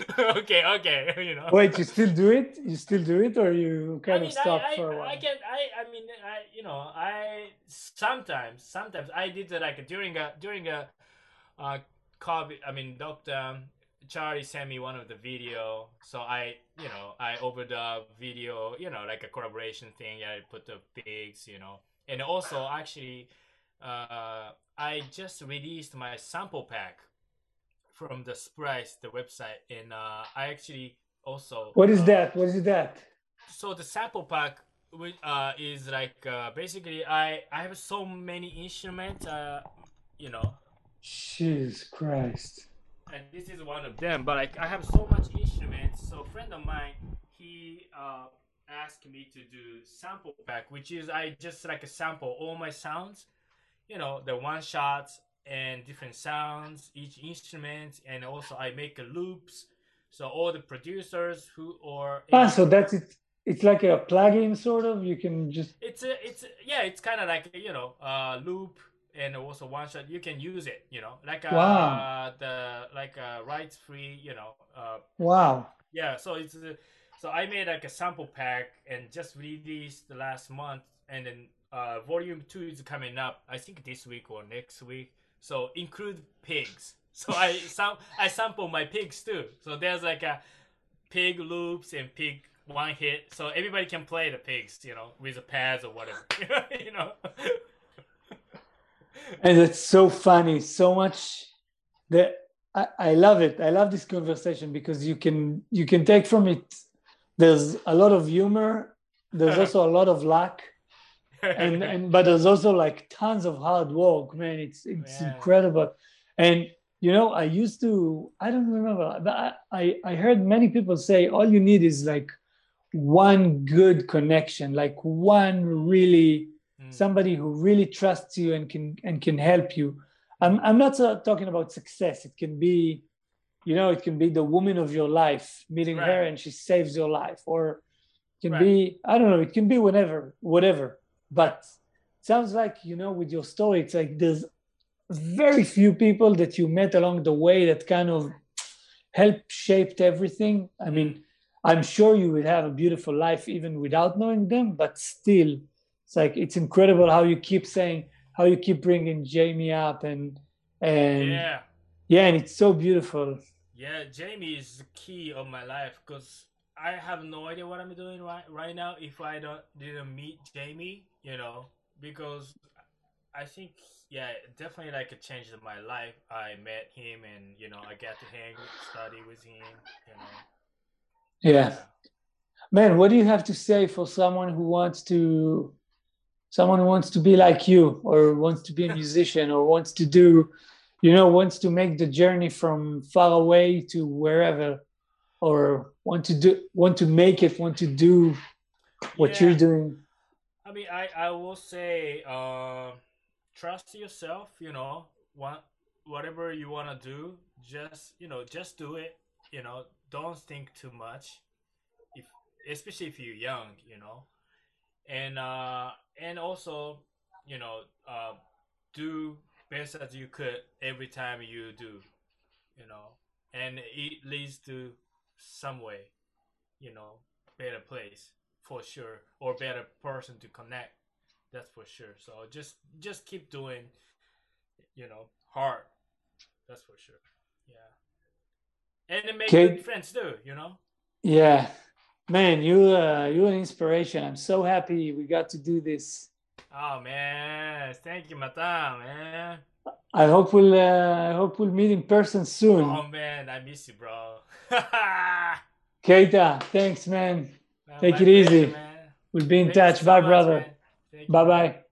okay okay you know Wait, you still do it? You still do it, or you kind I mean, of stop I, I, for a while? I can, I, I mean, I, you know, I sometimes, sometimes I did it like during a during a, uh, COVID. I mean, Doctor Charlie sent me one of the video, so I, you know, I overdub video, you know, like a collaboration thing. I put the pigs, you know, and also actually, uh, I just released my sample pack from the Splice, the website, and uh, I actually also. What is uh, that? What is that? So the sample pack which, uh, is like uh, basically I I have so many instruments, uh, you know, Jesus Christ. and this is one of them. But like I have so much instruments, so a friend of mine he uh, asked me to do sample pack, which is I just like a sample all my sounds, you know, the one shots and different sounds, each instrument, and also I make a loops. So all the producers who or Ah, so that's it. It's like a plugin, sort of. You can just. it's a it's a, yeah it's kind of like you know uh loop and also one shot you can use it you know like uh Wow. the like a rights free you know uh Wow. yeah so it's uh, so i made like a sample pack and just released the last month and then uh volume two is coming up i think this week or next week so include pigs so i sam- i sample my pigs too so there's like a pig loops and pig one hit so everybody can play the pigs you know with the pads or whatever you know And it's so funny. So much that I, I love it. I love this conversation because you can you can take from it. There's a lot of humor. There's also a lot of luck, and and but there's also like tons of hard work. Man, it's it's Yeah. incredible. And you know, I used to. I don't remember, but I I, I heard many people say all you need is like one good connection, like one really Mm. somebody who really trusts you and can and can help you. I'm I'm not uh, talking about success. It can be, you know, it can be the woman of your life, meeting her and she saves your life, or it can Right. be I don't know. It can be whatever, whatever. But sounds like you know, with your story, it's like there's very few people that you met along the way that kind of helped shaped everything. I mean, I'm sure you would have a beautiful life even without knowing them, but still, it's like it's incredible how you keep saying how you keep bringing Jamey up and and yeah, yeah and it's so beautiful. Yeah, Jamey is the key of my life because I have no idea what I'm doing right right now if I don't didn't meet Jamey, you know, because I think yeah, definitely like it changed my life. I met him and you know I got to hang, study with him, you know. Yeah, man, what do you have to say for someone who wants to someone who wants to be like you or wants to be a musician or wants to do you know wants to make the journey from far away to wherever or want to do want to make it want to do what Yeah. you're doing I mean, I, I will say, uh, trust yourself. You know, what whatever you want to do, just you know, just do it. You know, don't think too much. If especially if you're young, you know, and uh, and also, you know, uh, do best as you could every time you do. You know, and it leads to some way, you know, better place for sure or better person to connect that's for sure. So just just keep doing you know hard that's for sure. Yeah. And make Okay. good friends too you know? Yeah. Man you uh, you're an inspiration. I'm so happy we got to do this. Oh man. Thank you matan man i hope we'll uh, i hope we'll meet in person soon. Oh man i miss you bro. Keita thanks man. Take it easy. man. we'll be in Thank touch. bye much, brother. man. Thank you, bye bye bye bye